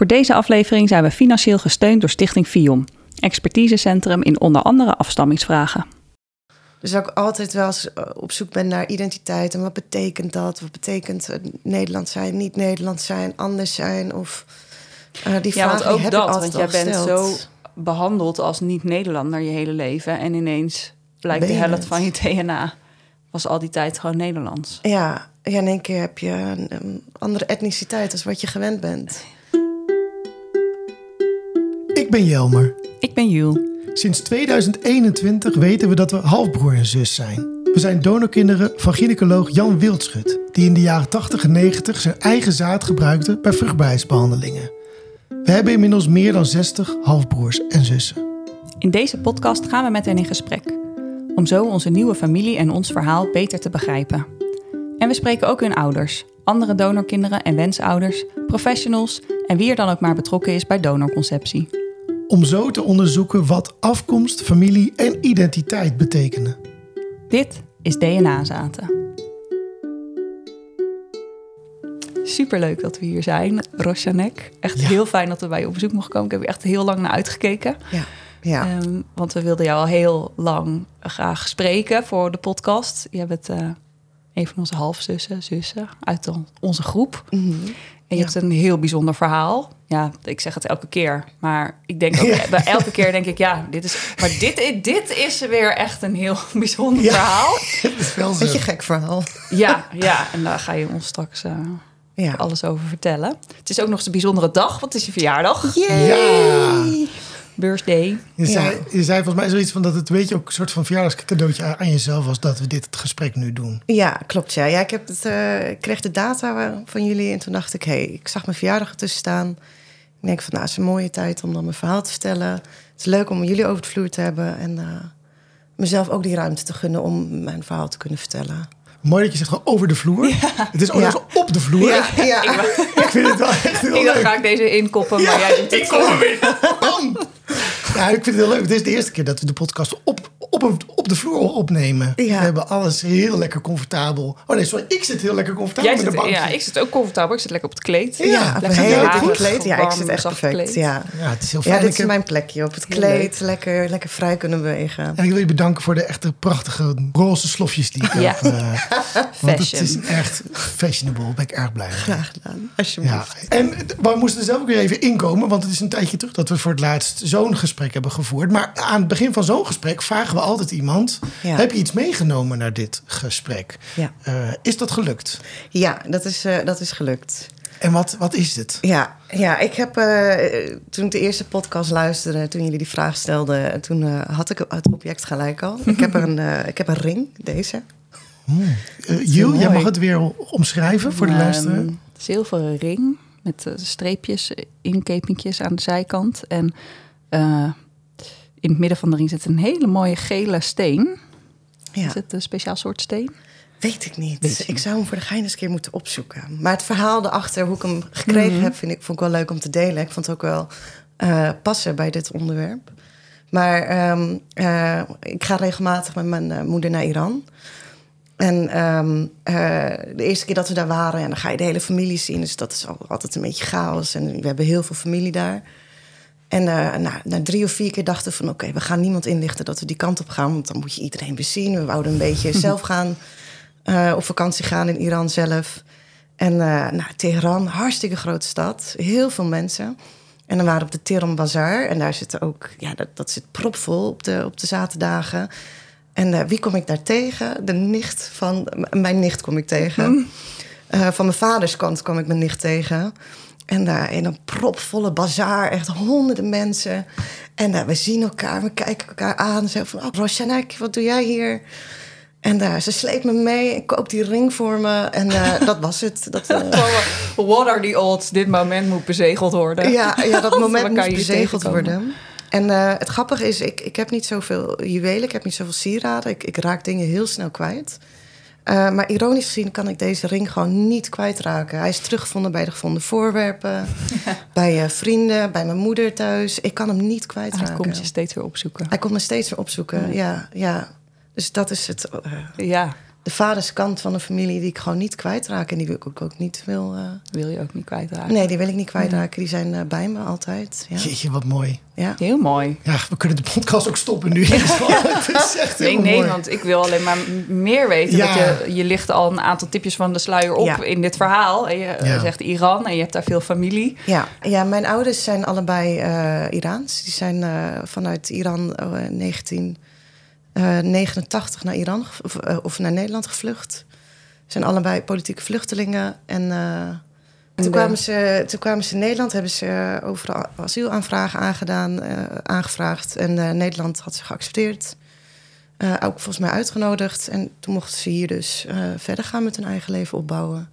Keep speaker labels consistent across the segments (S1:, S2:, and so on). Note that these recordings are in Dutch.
S1: Voor deze aflevering zijn we financieel gesteund door Stichting FIOM, expertisecentrum in onder andere afstammingsvragen.
S2: Dus dat ik altijd wel eens eh, op zoek ben naar identiteit. En wat betekent dat? Wat betekent eh, Nederland zijn, niet Nederland zijn, anders zijn? Of uh, die
S1: Ja, want
S2: vragen die
S1: ook
S2: heb
S1: dat,
S2: ik altijd
S1: want jij
S2: al
S1: bent
S2: gesteld.
S1: zo behandeld als niet-Nederlander je hele leven. En ineens blijkt de helft van je DNA was al die tijd gewoon Nederlands.
S2: Ja, ja, in één keer heb je een, een andere etniciteit als wat je gewend bent.
S3: Ik ben Jelmer.
S1: Ik ben Jules.
S3: Sinds 2021 weten we dat we halfbroer en zus zijn. We zijn donorkinderen van gynaecoloog Jan Wildschut, die in de jaren 80 en 90 zijn eigen zaad gebruikte bij vruchtbaarheidsbehandelingen. We hebben inmiddels meer dan 60 halfbroers en zussen.
S1: In deze podcast gaan we met hen in gesprek. Om zo onze nieuwe familie en ons verhaal beter te begrijpen. En we spreken ook hun ouders, andere donorkinderen en wensouders, professionals en wie er dan ook maar betrokken is bij donorconceptie.
S3: Om zo te onderzoeken wat afkomst, familie en identiteit betekenen.
S1: Dit is DNA-zaten. Superleuk dat we hier zijn, Rosjanek. Echt
S3: Ja.
S1: heel fijn dat we bij je op bezoek mochten komen. Ik heb er echt heel lang naar uitgekeken.
S2: Ja, ja.
S1: Ehm, want we wilden jou al heel lang graag spreken voor de podcast. Je bent eh, een van onze halfzussen, zussen uit de- onze groep.
S2: Mhm.
S1: En je
S2: Ja.
S1: hebt een heel bijzonder verhaal. Ja, ik zeg het elke keer. Maar ik denk ook, bij elke keer denk ik, ja, dit is... Maar dit, dit is weer echt een heel bijzonder
S3: Ja.
S1: verhaal.
S3: Het is wel zo.
S2: Beetje gek verhaal.
S1: Ja, ja, en daar ga je ons straks eh,
S2: Ja.
S1: alles over vertellen. Het is ook nog eens een bijzondere dag, want het is je verjaardag.
S3: Ja.
S1: Birthday.
S3: Je zei,
S2: Ja.
S3: je zei volgens mij zoiets van dat het weet je ook een soort van verjaardagscadeautje aan- aan jezelf was dat we dit gesprek nu doen.
S2: Ja, klopt. Ja. Ja, ik, heb het, eh, ik kreeg de data van jullie en toen dacht ik, hé, hey, ik zag mijn verjaardag ertussen staan. Ik denk van, nou, het is een mooie tijd om dan mijn verhaal te vertellen. Het is leuk om jullie over de vloer te hebben en eh, mezelf ook die ruimte te gunnen om mijn verhaal te kunnen vertellen.
S3: Mooi dat je zegt gewoon over de vloer. Het is ook
S2: Ja.
S3: op de vloer.
S2: ja.
S3: Ik vind het wel echt heel
S1: Ik dacht,
S3: leuk.
S1: ga ik deze inkoppen, maar jij doet het.
S3: kom er weer. Ja, ik vind het heel leuk. Dit is de eerste keer dat we de podcast op, op, een- op de vloer opnemen.
S2: Ja.
S3: We hebben alles heel lekker comfortabel. Oh nee, sorry. Ik zit heel lekker comfortabel
S1: Jij
S3: met
S1: zit,
S3: de bank.
S1: ja, ik zit ook comfortabel. Ik zit lekker op het kleed.
S2: Ja, op een
S3: Lekker
S2: heel
S3: harig,
S2: goed kleed. Ja, ik zit echt perfect.
S1: kleed.
S2: Ja.
S3: Ja, het is heel fijn.
S2: ja, dit is mijn plekje op het kleed. Lekker, lekker vrij kunnen bewegen.
S3: En ik wil je bedanken voor de echte prachtige roze slofjes die ik
S1: Ja.
S3: heb. eh, want het
S1: Fashion.
S3: is echt fashionable. Daar ben ik erg blij mee.
S2: Graag gedaan,
S3: Ja,
S2: alsjeblieft.
S3: en we moesten er zelf ook weer even inkomen, want het is een tijdje terug dat we voor het laatst zo'n gesprek hebben gevoerd. Maar aan het begin van zo'n gesprek vragen we altijd iemand:
S2: Ja.
S3: heb je iets meegenomen naar dit gesprek?
S2: Ja,
S3: Eh, is dat gelukt?
S2: ja dat, is, eh, dat is gelukt.
S3: En wat, wat is het?
S2: Ja, ja ik heb eh, toen ik de eerste podcast luisterde, toen jullie die vraag stelden, toen eh, had ik het object gelijk al. ik, heb een, ik heb een ring, deze.
S3: Uh, Jill, jij mag het weer omschrijven voor de
S1: Een,
S3: luisteraar.
S1: ehm, zilveren ring met streepjes, inkepingjes aan de zijkant. En eh, in het midden van de ring zit een hele mooie gele steen.
S2: Ja,
S1: Is het een speciaal soort steen?
S2: weet ik niet.
S1: Weet
S2: ik zou hem voor de gein eens een keer moeten opzoeken. Maar het verhaal erachter, hoe ik hem gekregen heb, vind ik, vond ik wel leuk om te delen. Ik vond het ook wel eh, passen bij dit onderwerp. Maar ehm, eh, ik ga regelmatig met mijn eh, moeder naar Iran. En ehm, eh, de eerste keer dat we daar waren, en dan ga je de hele familie zien. Dus dat is al- altijd een beetje chaos. En we hebben heel veel familie daar. En eh, nou, na drie of vier keer dachten we van... oké, we gaan niemand inlichten dat we die kant op gaan... want dan moet je iedereen bezien. We wouden een beetje zelf gaan eh, op vakantie gaan in Iran zelf. En eh nou, Teheran, hartstikke grote stad. Heel veel mensen. En dan waren we op de Tehran Bazaar. En daar zitten ook... Ja, dat, dat zit propvol op de, op de zaterdagen. En wie kom ik daar tegen? De nicht van... Mijn nicht kom ik tegen. Eh, van mijn vaders kant kwam ik mijn nicht tegen. En daar in een propvolle bazaar, echt honderden mensen. En eh, we zien elkaar, we kijken elkaar aan. Zeggen van, oh, Rosjanek, wat doe jij hier? En eh, ze sleept me mee en koopt die ring voor me. En eh, dat was het. Dat, eh,
S1: What are the odds? Dit moment moet bezegeld worden.
S2: ja, ja, dat moment
S1: hier
S2: bezegeld worden. En eh, het grappige is, ik, ik heb niet zoveel juwelen, ik heb niet zoveel sieraden. Ik, ik raak dingen heel snel kwijt. Eh, maar ironisch gezien kan ik deze ring gewoon niet kwijtraken. Hij is teruggevonden bij de gevonden voorwerpen, bij eh, vrienden, bij mijn moeder thuis. Ik kan hem niet kwijtraken.
S1: Hij komt je steeds weer opzoeken.
S2: Hij komt me steeds weer opzoeken, ja, ja. Dus dat is het. eh,
S1: Ja,
S2: de vaderskant van een familie die ik gewoon niet kwijtraak. En die wil ik ook, niet wil. Eh,
S1: wil je ook niet kwijtraken?
S2: Nee, die wil ik niet kwijtraken. Die zijn eh, bij me altijd. Ja.
S3: Jeetje, wat mooi.
S2: Ja.
S1: Heel mooi.
S3: Ja, we kunnen de podcast ook stoppen nu.
S1: nee, nee,
S3: mooi.
S1: want ik wil alleen maar meer weten. Dat je, je ligt al een aantal tipjes van de sluier op in dit verhaal. En je eh, zegt Iran en je hebt daar veel familie.
S2: Ja, ja mijn ouders zijn allebei Iraans. Die zijn vanuit Iran 19 eh, 89 naar Iran of, eh, of, naar Nederland gevlucht. Zijn allebei politieke vluchtelingen. En eh, toen kwamen, ze, toen kwamen ze in Nederland, hebben ze overal asielaanvragen aangedaan, aangevraagd. En Nederland had ze geaccepteerd. Ook volgens mij uitgenodigd. En toen mochten ze hier dus verder gaan met hun eigen leven opbouwen.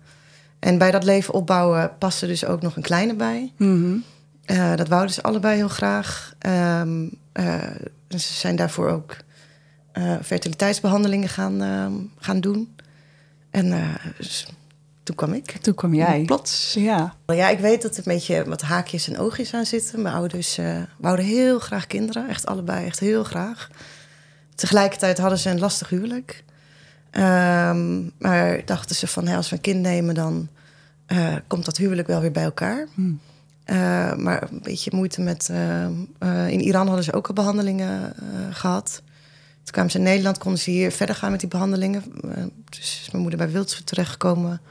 S2: En bij dat leven opbouwen paste dus ook nog een kleine bij. Mhm. Dat wouden ze allebei heel graag. Ehm, en ze zijn daarvoor ook fertiliteitsbehandelingen gaan, ehm, gaan doen. En eh, dus toen kwam ik.
S1: Toen kwam jij.
S2: Plots.
S1: Ja.
S2: Ja, ik weet dat er een beetje wat haakjes en oogjes aan zitten. Mijn ouders eh, wouden heel graag kinderen. Echt allebei, echt heel graag. Tegelijkertijd hadden ze een lastig huwelijk. Ehm, maar dachten ze van, als we een kind nemen... dan eh, komt dat huwelijk wel weer bij elkaar.
S1: Hmm.
S2: Eh, maar een beetje moeite met... eh, eh, in Iran hadden ze ook al behandelingen eh, gehad. Toen kwamen ze in Nederland, konden ze hier verder gaan met die behandelingen. Eh, dus is mijn moeder bij Wildschut terechtgekomen.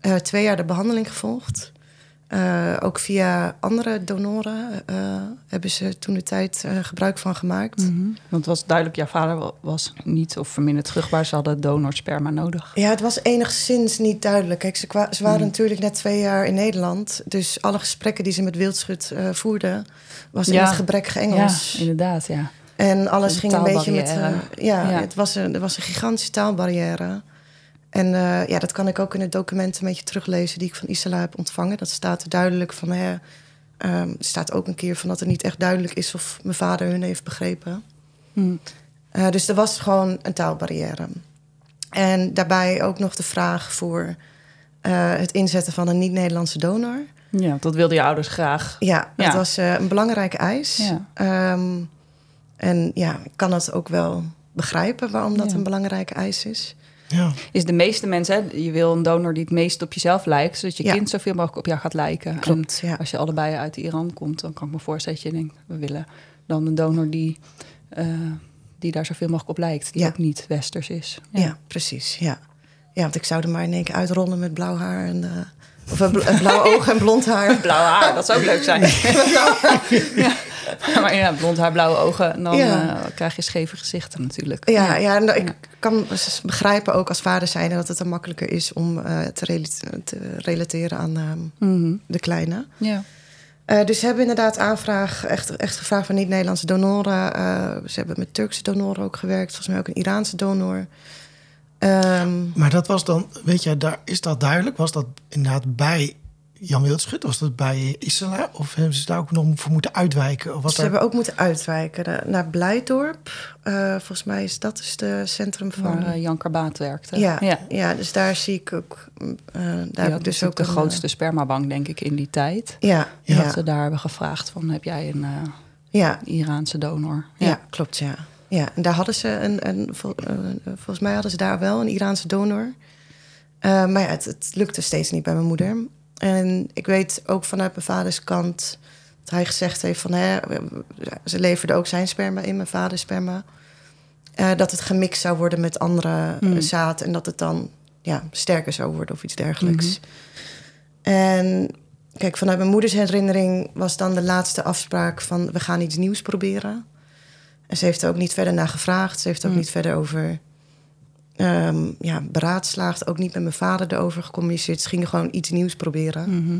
S2: Eh, twee jaar de behandeling gevolgd. Eh, ook via andere donoren hebben ze toen de tijd gebruik van gemaakt.
S1: Mhm. Want het was duidelijk, jouw vader wa- was niet of verminderd vruchtbaar. Ze hadden donorsperma nodig.
S2: Ja, het was enigszins niet duidelijk. Kijk, ze, waren natuurlijk net twee jaar in Nederland. Dus alle gesprekken die ze met Wildschut voerden... was in het gebrekkige Engels.
S1: Ja, inderdaad, ja.
S2: En alles ging een beetje met. eh, ja,
S1: Ja.
S2: Het was een, er was een gigantische taalbarrière. En eh, ja, dat kan ik ook in het document een beetje teruglezen die ik van Isala heb ontvangen. Dat staat er duidelijk van. Hè, ehm, er staat ook een keer van dat het niet echt duidelijk is of mijn vader hun heeft begrepen.
S1: Hm.
S2: Eh, dus er was gewoon een taalbarrière. En daarbij ook nog de vraag voor het inzetten van een niet-Nederlandse donor.
S1: Ja, dat wilden je ouders graag.
S2: Ja, dat
S1: Ja.
S2: was een belangrijke eis.
S1: Ja.
S2: Ehm, en ja, ik kan het ook wel begrijpen waarom dat
S1: Ja.
S2: een belangrijke eis is.
S3: Ja.
S1: Is de meeste mensen, hè, je wil een donor die het meest op jezelf lijkt, zodat je
S2: Ja.
S1: kind zoveel mogelijk op jou gaat lijken.
S2: Klopt,
S1: En
S2: ja.
S1: Als je allebei uit Iran komt, dan kan ik me voorstellen dat je denkt, we willen dan een donor die, eh, die daar zoveel mogelijk op lijkt, die
S2: Ja.
S1: ook niet westers is.
S2: Ja, precies. Ja. ja, want ik zou er maar in één keer uitrollen met blauw haar en. eh, of een blauwe ogen en blond haar.
S1: Blauw haar, dat zou ook leuk zijn. ja. Maar ja, blond haar, blauwe ogen, dan
S2: Ja.
S1: eh, krijg je scheve gezichten natuurlijk.
S2: Ja, ja en ik kan begrijpen ook als vader zijn dat het dan makkelijker is om eh, te, rela- te relateren aan ehm,
S1: Mhm.
S2: de kleine.
S1: ja.
S2: Eh, dus ze hebben inderdaad aanvraag, echt, echt gevraagd van niet-Nederlandse donoren. Eh, ze hebben met Turkse donoren ook gewerkt, volgens mij ook een Iraanse donor. Ehm,
S3: Maar dat was dan, weet je, daar, is dat duidelijk? Was dat inderdaad bij Jan Wildschut? Was dat bij Isla? Of hebben ze daar ook nog voor moeten uitwijken? Of wat
S2: ze
S3: daar...
S2: hebben ook moeten uitwijken naar- Blijdorp. Eh, volgens mij is dat dus de centrum van...
S1: Waar eh, Jan Karbaat werkte.
S2: ja,
S1: ja.
S2: ja. dus daar zie ik ook... eh, daar heb ik dus ook
S1: de
S2: een,
S1: grootste spermabank, denk ik, in die tijd.
S2: ja,
S3: Ja.
S1: Dat ze daar hebben gevraagd van, heb jij een eh,
S2: ja,
S1: Iraanse donor?
S2: ja, klopt, ja. Ja, en daar hadden ze een, een vol- eh, volgens mij hadden ze daar wel een Iraanse donor. Eh, maar ja, het, het lukte steeds niet bij mijn moeder. En ik weet ook vanuit mijn vaders kant dat hij gezegd heeft van, hè, ze leverde ook zijn sperma in, mijn vaders sperma. Eh, dat het gemixt zou worden met andere
S1: Mm.
S2: zaad en dat het dan ja, sterker zou worden of iets dergelijks.
S1: Mhm.
S2: En kijk, vanuit mijn moeders herinnering was dan de laatste afspraak van we gaan iets nieuws proberen. En ze heeft er ook niet verder naar gevraagd. Ze heeft er ook
S1: Mm.
S2: niet verder over ehm, ja, beraadslaagd. Ook niet met mijn vader erover gecommuniceerd. Ze gingen gewoon iets nieuws proberen.
S1: Mhm.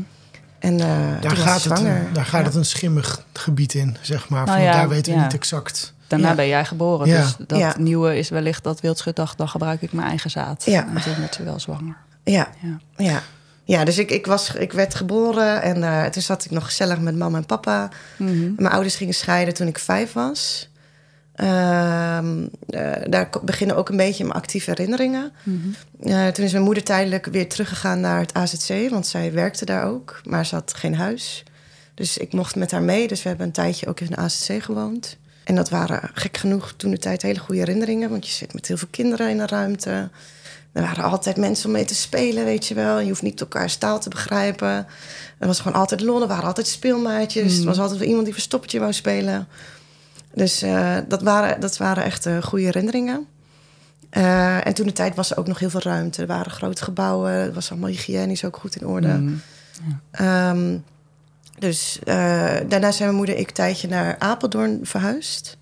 S2: En eh
S3: Daar gaat, het, daar gaat
S2: Ja.
S3: het een schimmig gebied in, zeg maar.
S1: Nou
S3: Van,
S1: ja,
S3: daar weten we
S1: ja.
S3: niet exact.
S1: Daarna
S2: Ja.
S1: ben jij geboren.
S3: Ja.
S1: Dus dat
S2: Ja.
S1: nieuwe is wellicht dat Wildschut dacht, dan gebruik ik mijn eigen zaad.
S2: Ja.
S1: En toen werd ze wel zwanger.
S2: Ja,
S1: Ja.
S2: ja. Ja, dus ik, ik, was, ik werd geboren en eh, toen zat ik nog gezellig met mama en papa.
S1: Mhm.
S2: Mijn ouders gingen scheiden toen ik vijf was. Ehm, eh, daar beginnen ook een beetje mijn actieve herinneringen.
S1: Mhm.
S2: Eh, toen is mijn moeder tijdelijk weer teruggegaan naar het AZC, want zij werkte daar ook, maar ze had geen huis. Dus ik mocht met haar mee, dus we hebben een tijdje ook in de AZC gewoond. En dat waren gek genoeg toen de tijd hele goede herinneringen. Want je zit met heel veel kinderen in een ruimte. Er waren altijd mensen om mee te spelen, weet je wel. Je hoeft niet elkaar taal te begrijpen. Er was gewoon altijd lol. Er waren altijd speelmaatjes. Er was altijd wel iemand die verstoppertje wou spelen. Dus uh, dat, waren, dat waren echt uh, goede herinneringen. Uh, en toen de tijd was er ook nog heel veel ruimte. Er waren grote gebouwen. Het was allemaal hygiënisch ook goed in orde. Mm. Ja. Um, dus daarna zijn mijn moeder en ik een tijdje naar Apeldoorn verhuisd.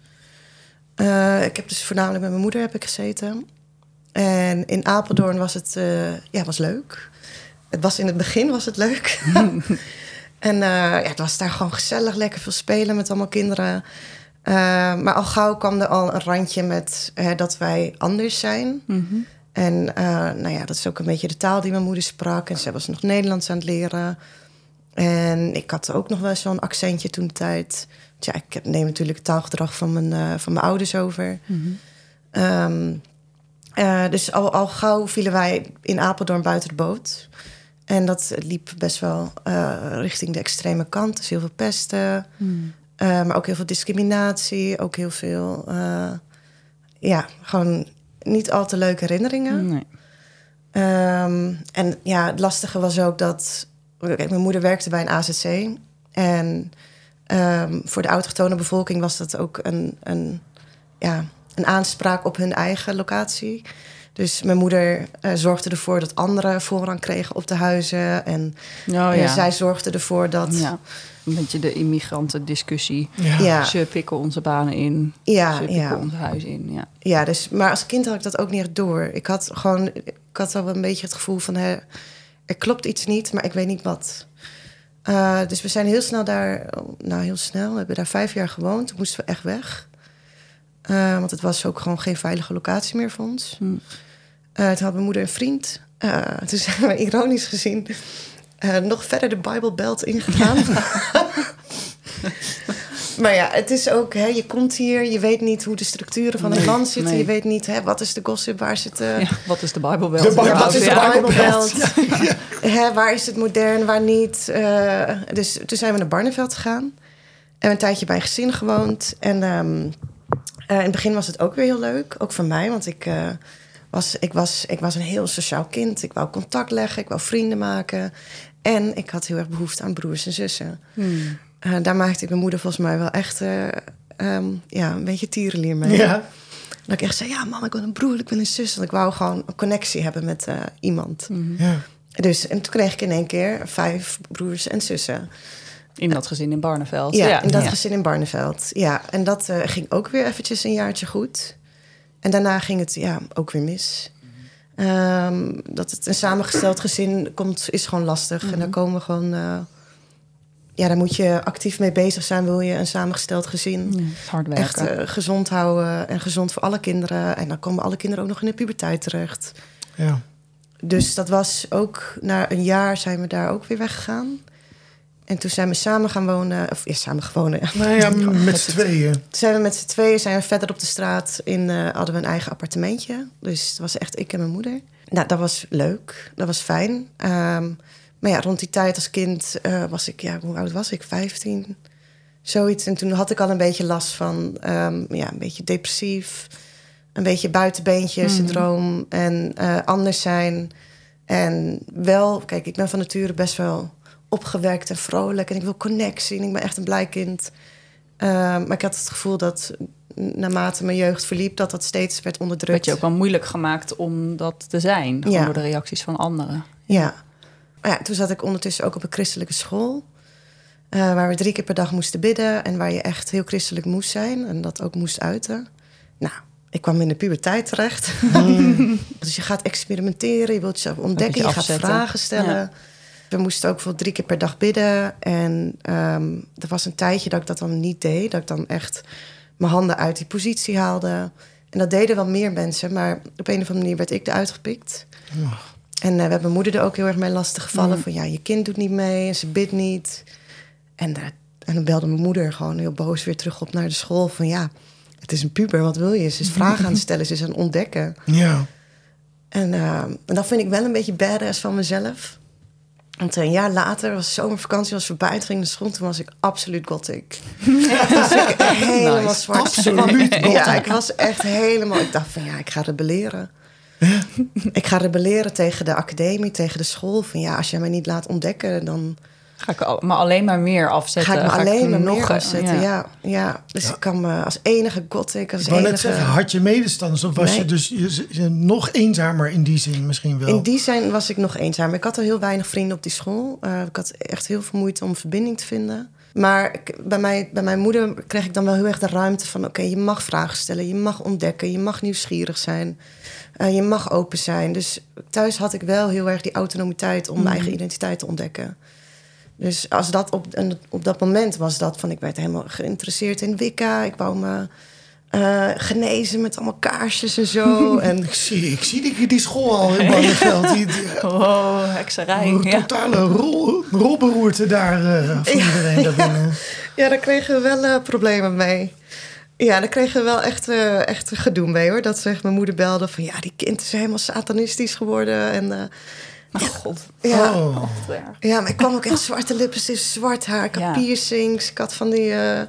S2: ik heb dus voornamelijk met mijn moeder heb ik gezeten. En in Apeldoorn was het ja, was leuk. Het was in het begin was het leuk. en ja, het was daar gewoon gezellig, lekker veel spelen met allemaal kinderen. Uh, maar al gauw kwam er al een randje met hè, dat wij anders zijn. Mm -hmm. En uh, nou ja, dat is ook een beetje de taal die mijn moeder sprak. En ze was nog Nederlands aan het leren. En ik had ook nog wel zo'n accentje toen de tijd. Ja, ik neem natuurlijk het taalgedrag van mijn, uh, van mijn ouders over. Mm -hmm. um, dus al, al gauw vielen wij in Apeldoorn buiten de boot. En dat liep best wel richting de extreme kant. Dus heel veel pesten. Mm. Uh, maar ook heel veel discriminatie, ook heel veel, uh, ja, gewoon niet al te leuke herinneringen. Nee. Um, en ja, het lastige was ook dat, kijk, mijn moeder werkte bij een AZC. En um, voor de autochtone bevolking was dat ook een, een, ja, een aanspraak op hun eigen locatie. Dus mijn moeder uh, zorgde ervoor dat anderen voorrang kregen op de huizen. En oh, ja. zij zorgde ervoor dat.
S1: Ja een beetje de immigrantendiscussie. Ja. ja. Ze pikken onze banen in. Ja, ze pikken ja. ons huis in. Ja.
S2: ja, dus, maar als kind had ik dat ook niet echt door. Ik had gewoon, ik had wel een beetje het gevoel van... Hè, er klopt iets niet, maar ik weet niet wat. Uh, dus we zijn heel snel daar... Nou, heel snel. We hebben daar vijf jaar gewoond. Toen moesten we echt weg. Uh, want het was ook gewoon geen veilige locatie meer voor ons. Hm. Uh, toen had mijn moeder een vriend. toen zijn we ironisch gezien uh, nog verder de Bible Belt ingegaan. maar ja, het is ook, hè, je komt hier, je weet niet hoe de structuren van het land zitten. Je weet niet, hè, wat is de gossip, waar zit de... Ja,
S1: wat is de Bible Belt?
S3: De wat is de Bible Belt?
S2: Hè, waar is het modern, waar niet? Uh, dus toen zijn we naar Barneveld gegaan. En een tijdje bij een gezin gewoond. En um, uh, in het begin was het ook weer heel leuk. Ook voor mij, want ik was, ik, was, ik was een heel sociaal kind. Ik wou contact leggen, ik wou vrienden maken. En ik had heel erg behoefte aan broers en zussen. Hmm. Uh, daar maakte ik mijn moeder volgens mij wel echt uh, um, ja, een beetje tierenlier mee. Ja. Dat ik echt zei, ja man, ik wil een broer, ik wil een zus. Want ik wou gewoon een connectie hebben met uh, iemand. Hmm. Ja. Dus, en toen kreeg ik in één keer vijf broers en zussen.
S1: In dat gezin in Barneveld.
S2: Ja, in dat ja. gezin in Barneveld. Ja, en dat ging ook weer eventjes een jaartje goed. En daarna ging het ja, ook weer mis. Um, dat het een samengesteld gezin komt, is gewoon lastig. En daar mhm. komen gewoon. Uh, ja, daar moet je actief mee bezig zijn. Wil je een samengesteld gezin
S1: hard werken.
S2: echt uh, gezond houden en gezond voor alle kinderen. En dan komen alle kinderen ook nog in de puberteit terecht. Ja. Dus dat was ook na een jaar zijn we daar ook weer weggegaan. En toen zijn we samen gaan wonen. Of eerst samen gewonnen.
S3: Nou ja, met z'n tweeën. Toen
S2: zijn we met z'n tweeën zijn we verder op de straat. In, uh, hadden we een eigen appartementje. Dus het was echt ik en mijn moeder. Nou, dat was leuk. Dat was fijn. Um, maar ja, rond die tijd als kind uh, was ik... Ja, hoe oud was ik? 15? Zoiets. En toen had ik al een beetje last van... Um, ja, een beetje depressief. Een beetje buitenbeentje-syndroom. Mm. En uh, anders zijn. En wel... Kijk, ik ben van nature best wel opgewekt en vrolijk. En ik wil connectie. En ik ben echt een blij kind. Uh, maar ik had het gevoel dat naarmate mijn jeugd verliep, dat dat steeds werd onderdrukt.
S1: Werd je ook wel moeilijk gemaakt om dat te zijn, ja. door de reacties van anderen.
S2: Ja. Maar ja, toen zat ik ondertussen ook op een christelijke school. Uh, waar we drie keer per dag moesten bidden en waar je echt heel christelijk moest zijn en dat ook moest uiten. Nou, ik kwam in de puberteit terecht. Mm. dus je gaat experimenteren, je wilt jezelf ontdekken, je, je gaat vragen stellen. Ja. We moesten ook voor drie keer per dag bidden. En um, er was een tijdje dat ik dat dan niet deed. Dat ik dan echt mijn handen uit die positie haalde. En dat deden wel meer mensen. Maar op een of andere manier werd ik eruit gepikt. Oh. En uh, we hebben mijn moeder er ook heel erg mee lastig gevallen. Mm. Van ja, je kind doet niet mee en ze bidt niet. En, uh, en dan belde mijn moeder gewoon heel boos weer terug op naar de school. Van ja, het is een puber, wat wil je? Ze is vragen aan het stellen, ze is aan het ontdekken. Ja. En, uh, en dat vind ik wel een beetje badass van mezelf. En toen een jaar later, was zomervakantie, was voorbij. Toen ging naar school, toen was ik absoluut gothic. was ik helemaal
S1: Nice.
S2: zwart.
S3: Absoluut gothic.
S2: Ja, ik was echt helemaal... Ik dacht van, ja, ik ga rebelleren. ik ga rebelleren tegen de academie, tegen de school. Van ja, als jij mij niet laat ontdekken, dan
S1: Ga ik al- maar alleen maar meer afzetten.
S2: ga ik me alleen maar
S1: nog
S2: meer afzetten. Ja, ja. Dus ik kan me als enige gothic, als
S3: Ik wou net
S2: enige...
S3: zeggen, had je medestanders of was
S2: Nee.
S3: je dus je, je nog eenzamer in die zin misschien wel?
S2: In die zin was ik nog eenzaam. Ik had al heel weinig vrienden op die school. Eh, ik had echt heel veel moeite om verbinding te vinden. Maar ik- bij, mij, bij mijn moeder kreeg ik dan wel heel erg de ruimte van... oké, je mag vragen stellen, je mag ontdekken, je mag nieuwsgierig zijn. eh, je mag open zijn. Dus thuis had ik wel heel erg die autonomiteit om mijn eigen identiteit te ontdekken. Dus als dat op, en op dat moment was dat van... ik werd helemaal geïnteresseerd in Wicca. Ik wou me eh, genezen met allemaal kaarsjes en zo. en
S3: Ik zie, ik zie die, die school al in Barneveld. Die, die,
S1: Oh, hekserij.
S3: een
S1: Ja.
S3: totale rol, rolberoerte daar eh van iedereen daarbinnen.
S2: Ja, daar kregen we wel eh, problemen mee. Ja, daar kregen we wel echt, eh, echt gedoe mee hoor. Dat zegt mijn moeder belde van ja, die kind is helemaal satanistisch geworden. En
S1: Oh, god.
S2: ja,
S3: Oh.
S2: ja, maar ik kwam ook echt zwarte lippen, zwart haar. Ik had
S1: Ja.
S2: piercings, ik had van die eh,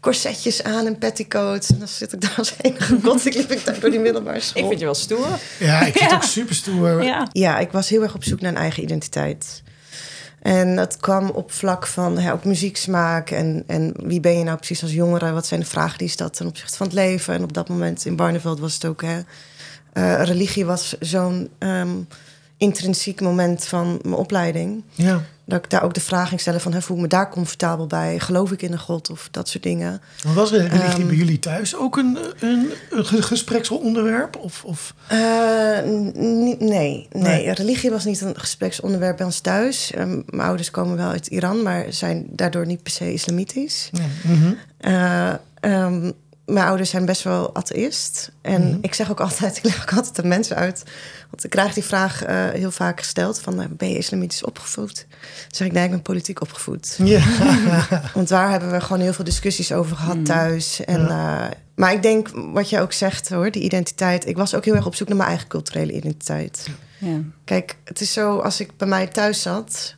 S2: corsetjes aan en petticoats. En dan zit ik daar als enige god. Ik liep ik daar door die middelbare school.
S1: Ik vind je wel stoer.
S3: Ja, ik vind het
S1: Ja.
S3: ook super stoer.
S1: Ja.
S2: Ja, ik was heel erg op zoek naar een eigen identiteit. En dat kwam op vlak van hè, ook muzieksmaak en, en wie ben je nou precies als jongere? Wat zijn de vragen die stelt ten opzichte van het leven? En op dat moment in Barneveld was het ook... Hè, eh, religie was zo'n ehm, intrinsiek moment van mijn opleiding.
S3: Ja.
S2: Dat ik daar ook de vraag ging stellen van... Hè, voel ik me daar comfortabel bij? Geloof ik in een god of dat soort dingen?
S3: Was religie
S2: Ehm.
S3: bij jullie thuis ook een, een, een ge- gespreksonderwerp? Of, of
S2: Eh, nee, nee,
S3: Nee.
S2: religie was niet een gespreksonderwerp bij ons thuis. Ehm, mijn ouders komen wel uit Iran, maar zijn daardoor niet per se islamitisch.
S3: ja. mhm.
S2: Eh, ehm, mijn ouders zijn best wel atheïst. En ik zeg ook altijd, ik leg ook altijd de mensen uit. Want ik krijg die vraag eh, heel vaak gesteld: van, eh, ben je islamitisch opgevoed? Dan zeg ik, nee, ik ben politiek opgevoed.
S3: ja.
S2: Want daar hebben we gewoon heel veel discussies over gehad thuis. En, eh, maar ik denk, wat je ook zegt hoor, die identiteit. Ik was ook heel erg op zoek naar mijn eigen culturele identiteit.
S1: Ja.
S2: Kijk, het is zo, als ik bij mij thuis zat,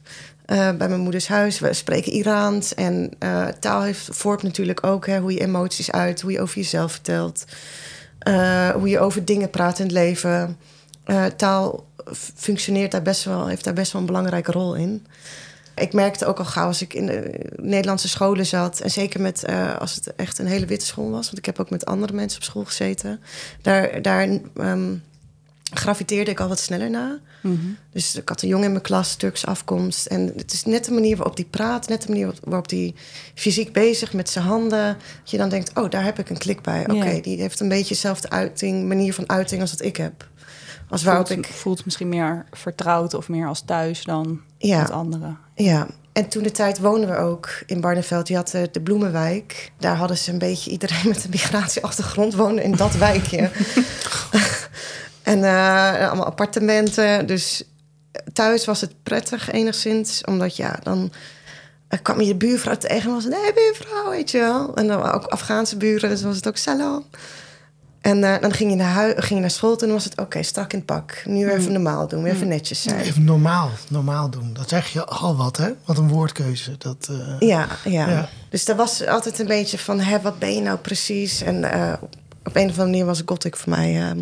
S2: bij mijn moeders huis, we spreken Iraans. En eh, taal heeft, vormt natuurlijk ook hè, hoe je emoties uit, hoe je over jezelf vertelt. eh, hoe je over dingen praat in het leven. Eh, taal functioneert daar best wel, heeft daar best wel een belangrijke rol in. Ik merkte ook al gauw als ik in de Nederlandse scholen zat. En zeker met, eh, als het echt een hele witte school was. Want ik heb ook met andere mensen op school gezeten. Daar, daar ehm, graviteerde ik al wat sneller naar.
S1: Mhm.
S2: Dus ik had een jongen in mijn klas, Turks afkomst. En het is net de manier waarop die praat. Net de manier waarop- die fysiek bezig met zijn handen. Dat je dan denkt, oh, daar heb ik een klik bij. Oké, die heeft een beetje dezelfde uiting, manier van uiting als wat ik heb. Als waarop
S1: Voelt,
S2: ik...
S1: voelt misschien meer vertrouwd of meer als thuis dan
S2: Ja.
S1: met anderen.
S2: Ja, en toen de tijd woonden we ook in Barneveld. Je had eh, de Bloemenwijk. Daar hadden ze een beetje iedereen met een migratieachtergrond wonen in dat wijkje. en eh, allemaal appartementen. Dus thuis was het prettig enigszins. Omdat ja, dan eh, kwam je de buurvrouw tegen en was. Nee, buurvrouw, weet je wel. En dan ook Afghaanse buren, dus was het ook salam. En eh, dan ging je, naar hui- ging je naar school, toen was het oké, strak in het pak. Nu even normaal doen, weer even netjes zijn.
S3: Even normaal, normaal doen. Dat zeg je al wat, hè? Wat een woordkeuze. Dat, eh,
S2: Ja, ja.
S3: Ja.
S2: Dus er was altijd een beetje van, hè, wat ben je nou precies? En eh, op een of andere manier was gothic voor mij ehm,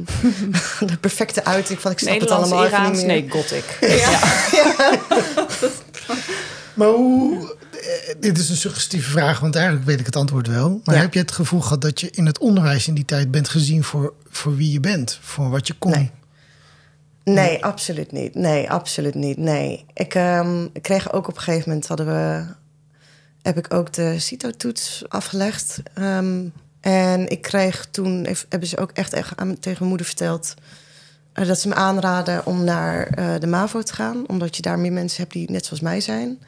S2: de perfecte uiting van ik snap het allemaal
S1: Iraans,
S2: niet meer.
S1: nee, gothic.
S3: Maar hoe... eh, Dit is een suggestieve vraag, want eigenlijk weet ik het antwoord wel. Maar
S2: Ja.
S3: heb je het gevoel gehad dat je in het onderwijs in die tijd bent gezien voor, voor wie je bent? Voor wat je kon?
S2: Nee. Nee, absoluut niet. Nee, absoluut niet. Nee. Ik ehm, ik kreeg ook op een gegeven moment hadden we heb ik ook de CITO-toets afgelegd. Ehm, en ik kreeg toen hebben ze ook echt, echt aan, tegen mijn moeder verteld eh, dat ze me aanraden om naar eh, de MAVO te gaan, omdat je daar meer mensen hebt die net zoals mij zijn.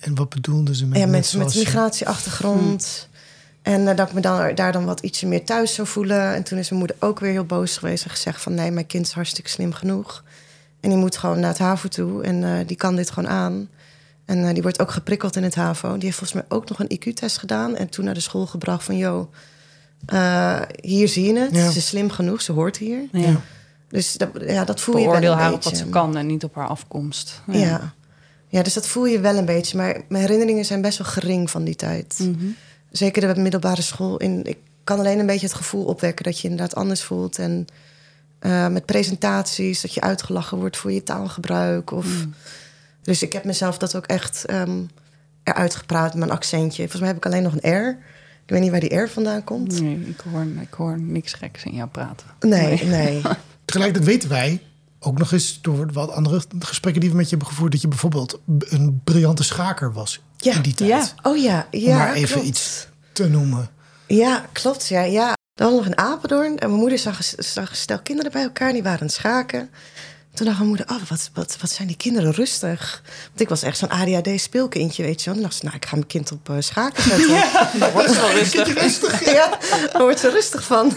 S3: En wat bedoelden ze met
S2: ja, mensen met migratieachtergrond. En eh, dat ik me dan, daar dan wat ietsje meer thuis zou voelen. En toen is mijn moeder ook weer heel boos geweest en gezegd van... nee, mijn kind is hartstikke slim genoeg. En die moet gewoon naar het HAVO toe en die kan dit gewoon aan. En die wordt ook geprikkeld in het HAVO. Die heeft volgens mij ook nog een IQ-test gedaan... en toen naar de school gebracht van... joh, eh, hier zie je het,
S3: Ja.
S2: ze is slim genoeg, ze hoort hier.
S1: Ja.
S2: Dus dat, ja, dat voel je wel een
S1: haar op wat ze kan en niet op haar afkomst.
S2: Ja. Ja, dus dat voel je wel een beetje. Maar mijn herinneringen zijn best wel gering van die tijd.
S1: Mhm.
S2: Zeker de middelbare school. In, ik kan alleen een beetje het gevoel opwekken dat je inderdaad anders voelt. En eh, met presentaties, dat je uitgelachen wordt voor je taalgebruik. Of,
S1: Mm.
S2: Dus ik heb mezelf dat ook echt ehm eruit gepraat, mijn accentje. Volgens mij heb ik alleen nog een R. Ik weet niet waar die R vandaan komt.
S1: Nee, ik hoor, ik hoor niks geks in jou praten.
S2: Nee, nee.
S3: Tegelijkertijd weten wij, ook nog eens door wat andere gesprekken die we met je hebben gevoerd, dat je bijvoorbeeld een briljante schaker was
S2: Ja,
S3: in die tijd.
S1: ja.
S2: Oh ja,
S3: Om
S2: ja.
S3: maar even
S2: klopt.
S3: iets te noemen.
S2: Ja, klopt. Ja, ja. Dan nog in Apeldoorn. En mijn moeder zag, zag een stel kinderen bij elkaar. Die waren aan het schaken. Toen dacht mijn moeder, oh, wat, wat, wat zijn die kinderen rustig. Want ik was echt zo'n ADHD-speelkindje, weet je wel. Toen dacht ze, nou, ik ga mijn kind op eh, schaken zetten.
S1: Dat wordt wel rustig.
S2: ja, daar wordt ze rustig van.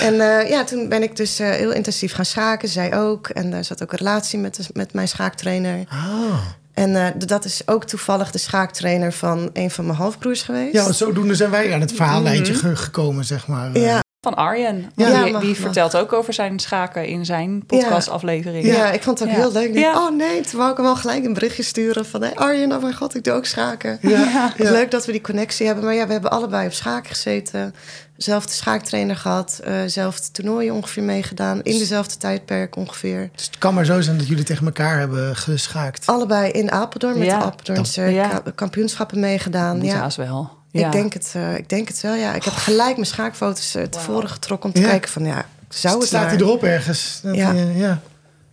S2: En eh, ja, toen ben ik dus eh, heel intensief gaan schaken. Zij ook. En er zat ook een relatie met, met mijn schaaktrainer.
S3: Ah.
S2: En dat is ook toevallig de schaaktrainer van een van mijn halfbroers geweest.
S3: Ja, zodoende zijn wij aan het verhaallijntje ge- gekomen, zeg maar.
S2: Ja,
S1: Van Arjen.
S3: Ja.
S1: die
S2: Ja,
S1: die vertelt ook over zijn schaken in zijn podcastaflevering.
S2: Ja, ik vond het ook
S1: Ja.
S2: heel leuk. Denk,
S1: Ja.
S2: Oh nee, toen wou ik hem al gelijk een berichtje sturen van... Hey Arjen, oh mijn god, ik doe ook schaken.
S3: Ja,
S2: Het is leuk dat we die connectie hebben. Maar ja, we hebben allebei op schaken gezeten. Zelfde schaaktrainer gehad. eh zelfde toernooien ongeveer meegedaan. In dezelfde tijdperk ongeveer.
S3: Dus het kan maar zo zijn dat jullie tegen elkaar hebben geschaakt.
S2: Allebei in Apeldoorn met
S1: Ja.
S2: de Apeldoornse
S1: Ja.
S2: ka- kampioenschappen meegedaan.
S1: Moet
S2: Ja.
S1: wel. Ja.
S2: Ik, denk het, eh, ik denk het wel, ja. Ik heb gelijk mijn schaakfoto's eh, tevoren getrokken... om te
S3: Ja.
S2: kijken van, ja, zou het
S3: Staat hij erop ergens? Dat
S2: Ja.
S3: eh, ja.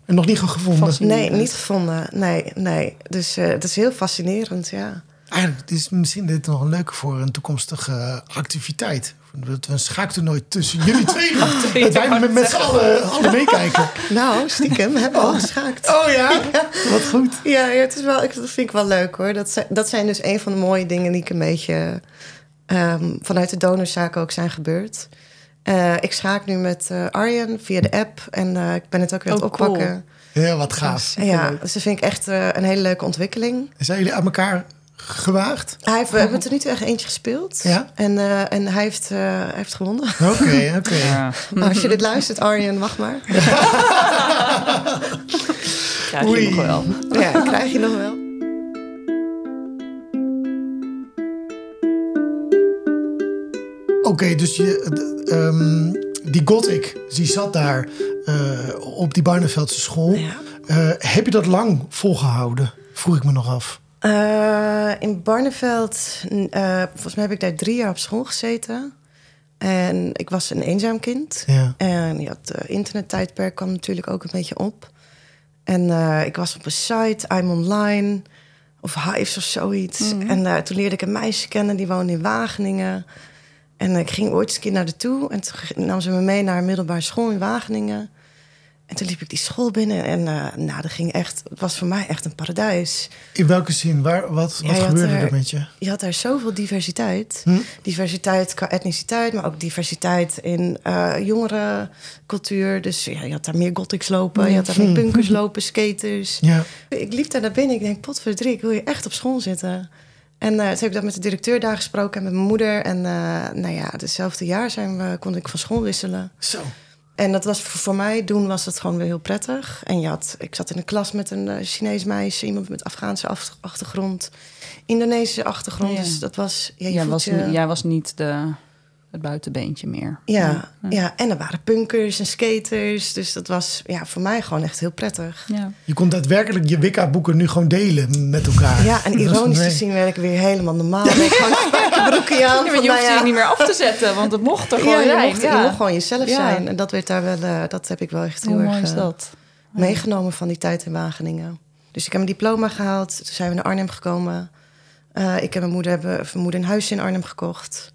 S3: En nog niet gevonden.
S1: Fascinerend.
S2: Nee, niet gevonden. Nee, nee. Dus eh het is heel fascinerend, ja.
S3: Eigenlijk is misschien dit nog een leuke voor een toekomstige activiteit. Dat we een schaaktoernooi tussen jullie twee doen. Dat wij met, met z'n allen, allen meekijken.
S2: Nou, stiekem hebben we al geschaakt.
S3: Oh ja? Wat goed.
S2: Ja, ja het is wel, ik, dat vind ik wel leuk hoor. Dat zijn, dat zijn dus een van de mooie dingen die ik een beetje ehm, vanuit de donorzaak ook zijn gebeurd. Eh, ik schaak nu met eh, Arjen via de app en eh, ik ben het ook weer aan het
S1: Oh, cool.
S2: oppakken.
S3: Heel wat gaaf.
S2: En ja, dus dat vind ik echt eh, een hele leuke ontwikkeling.
S3: Zijn jullie aan elkaar gewaagd?
S2: Hij heeft, we hebben er nu toe echt eentje gespeeld.
S3: Ja?
S2: En, eh, en hij, heeft, eh, hij heeft gewonnen.
S3: Oké, oké.
S1: Ja.
S2: Maar als je dit luistert, Arjen, wacht maar.
S1: Krijg je
S3: Oei.
S1: nog wel.
S2: Ja, krijg je nog wel.
S3: Oké, dus je, ehm, die Gothic, die zat daar eh, op die Barneveldse school.
S2: Ja.
S3: Eh, heb je dat lang volgehouden? Vroeg ik me nog af.
S2: Eh, in Barneveld, eh, volgens mij heb ik daar drie jaar op school gezeten. En ik was een eenzaam kind.
S3: Ja.
S2: En ja, het eh, internettijdperk kwam natuurlijk ook een beetje op. En eh, ik was op een site, I'm Online, of Hives of zoiets. En eh, toen leerde ik een meisje kennen, die woonde in Wageningen. En ik ging ooit eens een keer naar de toe. En toen nam ze me mee naar een middelbare school in Wageningen. En toen liep ik die school binnen. En eh, nou, dat ging echt, het was voor mij echt een paradijs.
S3: In welke zin? Waar, wat wat
S2: je
S3: gebeurde
S2: er-
S3: er met je?
S2: Je had daar zoveel diversiteit.
S3: Hm?
S2: Diversiteit qua etniciteit, maar ook diversiteit in eh jongerencultuur. Dus ja, je had daar meer gothics lopen, je had daar meer punkers lopen, skaters.
S3: Ja.
S2: Ik liep daar naar binnen, ik denk, potverdrie, ik wil hier echt op school zitten. En eh toen heb ik dat met de directeur daar gesproken en met mijn moeder. En nou ja, hetzelfde jaar zijn we, kon ik van school wisselen.
S3: Zo.
S2: En dat was voor, mij, toen was dat gewoon weer heel prettig. En je had, ik zat in een klas met een eh, Chinees meisje, iemand met Afghaanse af- achtergrond, Indonesische achtergrond.
S1: Ja.
S2: Dus dat was, ja, je
S1: Jij, was,
S2: je-
S1: jij was niet de, het buitenbeentje meer.
S2: ja, ja, en er waren punkers en skaters. Dus dat was ja, voor mij gewoon echt heel prettig.
S1: Ja.
S3: Je kon daadwerkelijk je Wicca-boeken nu gewoon delen met elkaar.
S2: Ja, en ironisch
S3: nee.
S2: te zien werd ik weer helemaal normaal. Ik gewoon spijkerbroekje aan.
S1: Ja, je hoeft
S2: ja,
S1: je niet meer af te zetten, want het mocht er gewoon
S2: ja, je,
S1: zijn.
S2: mocht,
S1: ja.
S2: je mocht gewoon jezelf
S1: Ja.
S2: zijn. En dat werd daar wel, eh, dat heb ik wel echt heel
S1: Hoe
S2: erg
S1: mooi is
S2: eh,
S1: dat?
S2: meegenomen van die tijd in Wageningen. Dus ik heb mijn diploma gehaald. Toen zijn we naar Arnhem gekomen. Eh, ik en mijn moeder hebben mijn moeder een huisje in Arnhem gekocht.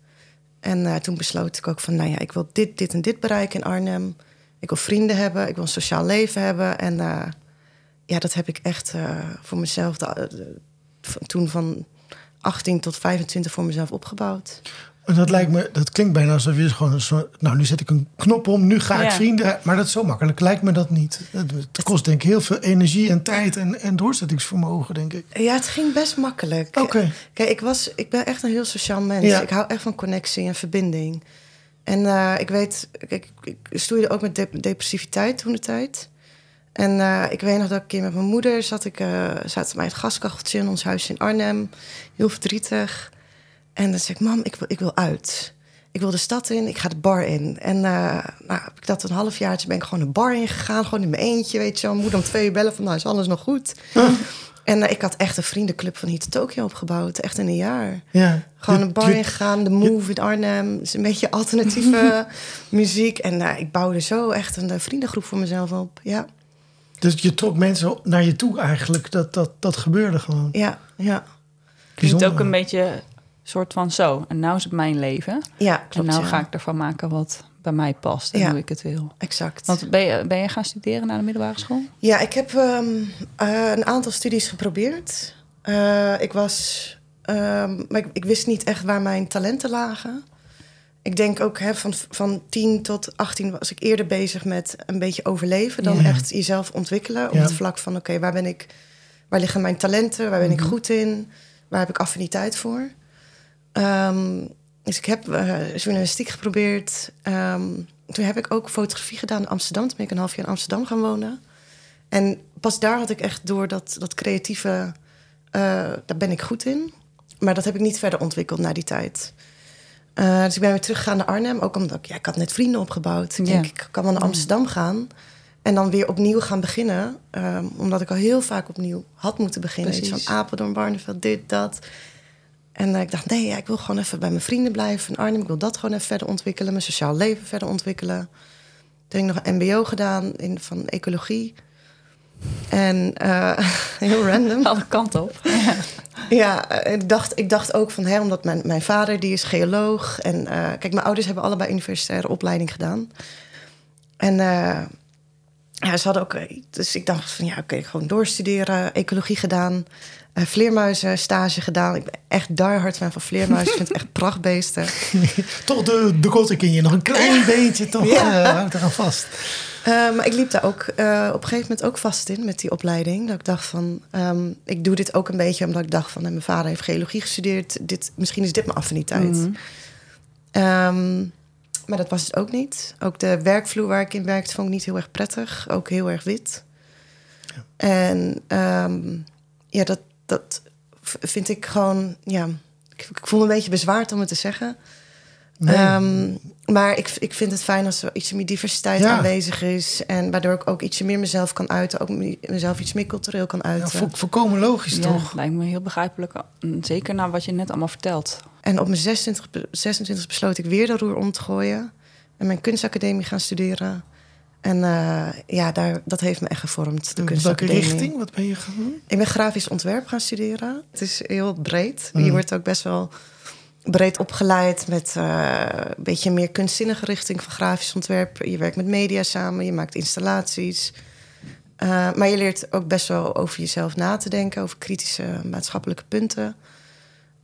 S2: En eh, toen besloot ik ook van, nou ja, ik wil dit, dit en dit bereiken in Arnhem. Ik wil vrienden hebben, ik wil een sociaal leven hebben. En eh, ja, dat heb ik echt eh, voor mezelf toen van 18 tot 25 voor mezelf opgebouwd.
S3: En dat lijkt me, dat klinkt bijna alsof je gewoon een soort, nou nu zet ik een knop om, nu ga ik vrienden. Maar dat is zo makkelijk, lijkt me dat niet. Het, het kost denk ik heel veel energie en tijd en, en doorzettingsvermogen, denk ik.
S2: Ja, het ging best makkelijk.
S3: Oké.
S2: Kijk, ik, was, ik ben echt een heel sociaal mens.
S3: Ja.
S2: Ik hou echt van connectie en verbinding. En eh, ik weet, kijk, ik stoeide ook met de- depressiviteit toen de tijd. En eh, ik weet nog dat ik een keer met mijn moeder zat. Ik uh, zat bij het gaskacheltje in ons huis in Arnhem. Heel verdrietig. En dan zei ik, mam, ik wil, ik wil uit. Ik wil de stad in, ik ga de bar in. En uh, nou, heb ik dat een half jaar ben ik gewoon de bar in gegaan. Gewoon in mijn eentje, weet je wel. Moeder om twee uur bellen van, nou, is alles nog goed? En ik had echt een vriendenclub van hier Tokio opgebouwd. Echt in een jaar.
S3: Ja.
S2: Gewoon een bar ingegaan, de Move in Arnhem. Dus een beetje alternatieve muziek. En ik bouwde zo echt een vriendengroep voor mezelf op, ja.
S3: Dus je trok mensen naar je toe eigenlijk. Dat, dat, dat gebeurde gewoon.
S2: Ja, ja.
S1: Klinkt ook een beetje soort van zo. En nou is het mijn leven.
S2: Ja, klopt,
S1: En nou
S2: ja.
S1: ga ik ervan maken wat bij mij past en
S2: Ja.
S1: hoe ik het wil.
S2: Exact.
S1: Want ben je, ben je gaan studeren naar de middelbare school?
S2: Ja, ik heb ehm, eh, een aantal studies geprobeerd. Eh, ik was... ehm, maar ik, ik wist niet echt waar mijn talenten lagen. Ik denk ook hè, van, van 10 tot 18 was ik eerder bezig met een beetje overleven... dan
S3: Ja.
S2: echt jezelf ontwikkelen. Op
S3: Ja.
S2: het vlak van, oké, waar ben ik... Waar liggen mijn talenten? Waar ben
S3: Mhm.
S2: ik goed in? Waar heb ik affiniteit voor? Ehm, dus ik heb eh, journalistiek geprobeerd. Ehm, toen heb ik ook fotografie gedaan in Amsterdam. Toen ben ik een half jaar in Amsterdam gaan wonen. En pas daar had ik echt door dat, dat creatieve... eh, daar ben ik goed in. Maar dat heb ik niet verder ontwikkeld na die tijd. Eh, dus ik ben weer teruggegaan naar Arnhem. Ook omdat ik, ja, ik had net vrienden opgebouwd. Ik denk, ik kan wel naar Amsterdam gaan. En dan weer opnieuw gaan beginnen. ehm, omdat ik al heel vaak opnieuw had moeten beginnen. Iets van Apeldoorn, Barneveld, dit, dat. En eh, ik dacht, nee, ja, ik wil gewoon even bij mijn vrienden blijven in Arnhem. Ik wil dat gewoon even verder ontwikkelen. Mijn sociaal leven verder ontwikkelen. Toen heb ik nog een mbo gedaan in, van ecologie. En eh, heel random.
S1: Alle kanten op.
S2: Ja, eh, ik dacht, ik dacht ook van, hè, omdat mijn, mijn vader die is geoloog. En kijk, mijn ouders hebben allebei universitaire opleiding gedaan. En ja, ze hadden ook, eh, dus ik dacht van, ja, oké, gewoon doorstuderen, ecologie gedaan, eh, vleermuizen stage gedaan. Ik ben echt diehard fan van vleermuizen. ik vind het echt prachtbeesten.
S3: Toch de, de kotik in je. Nog een klein beetje toch.
S2: Ja.
S3: Houdt eraan vast.
S2: Maar ik liep daar ook op een gegeven moment ook vast in met die opleiding. Dat ik dacht van, ehm, ik doe dit ook een beetje omdat ik dacht van, mijn vader heeft geologie gestudeerd. Dit, misschien is dit mijn affiniteit. Ehm, maar dat was het ook niet. Ook de werkvloer waar ik in werkte vond ik niet heel erg prettig. Ook heel erg wit. En ehm, ja, dat, dat vind ik gewoon... Ja, ik, ik voel me een beetje bezwaard om het te zeggen.
S3: Nee.
S2: Ehm, maar ik, ik vind het fijn als er iets meer diversiteit
S3: Ja.
S2: aanwezig is. En waardoor ik ook ietsje meer mezelf kan uiten. Ook me- mezelf iets meer cultureel kan
S3: ja,
S2: uiten.
S3: vo- volkomen logisch
S1: Ja,
S3: toch?
S1: lijkt me heel begrijpelijk. Zeker na wat je net allemaal vertelt.
S2: En op mijn 26, be- 26 besloot ik weer de roer om te gooien. En mijn kunstacademie gaan studeren. En eh, ja, daar, dat heeft me echt gevormd. De
S3: In welke richting? Wat ben je gaan doen?
S2: Ik ben grafisch ontwerp gaan studeren. Het is heel breed.
S3: Mm.
S2: Je wordt ook best wel breed opgeleid met eh, een beetje meer kunstzinnige richting van grafisch ontwerp. Je werkt met media samen, je maakt installaties. Eh, maar je leert ook best wel over jezelf na te denken, over kritische maatschappelijke punten.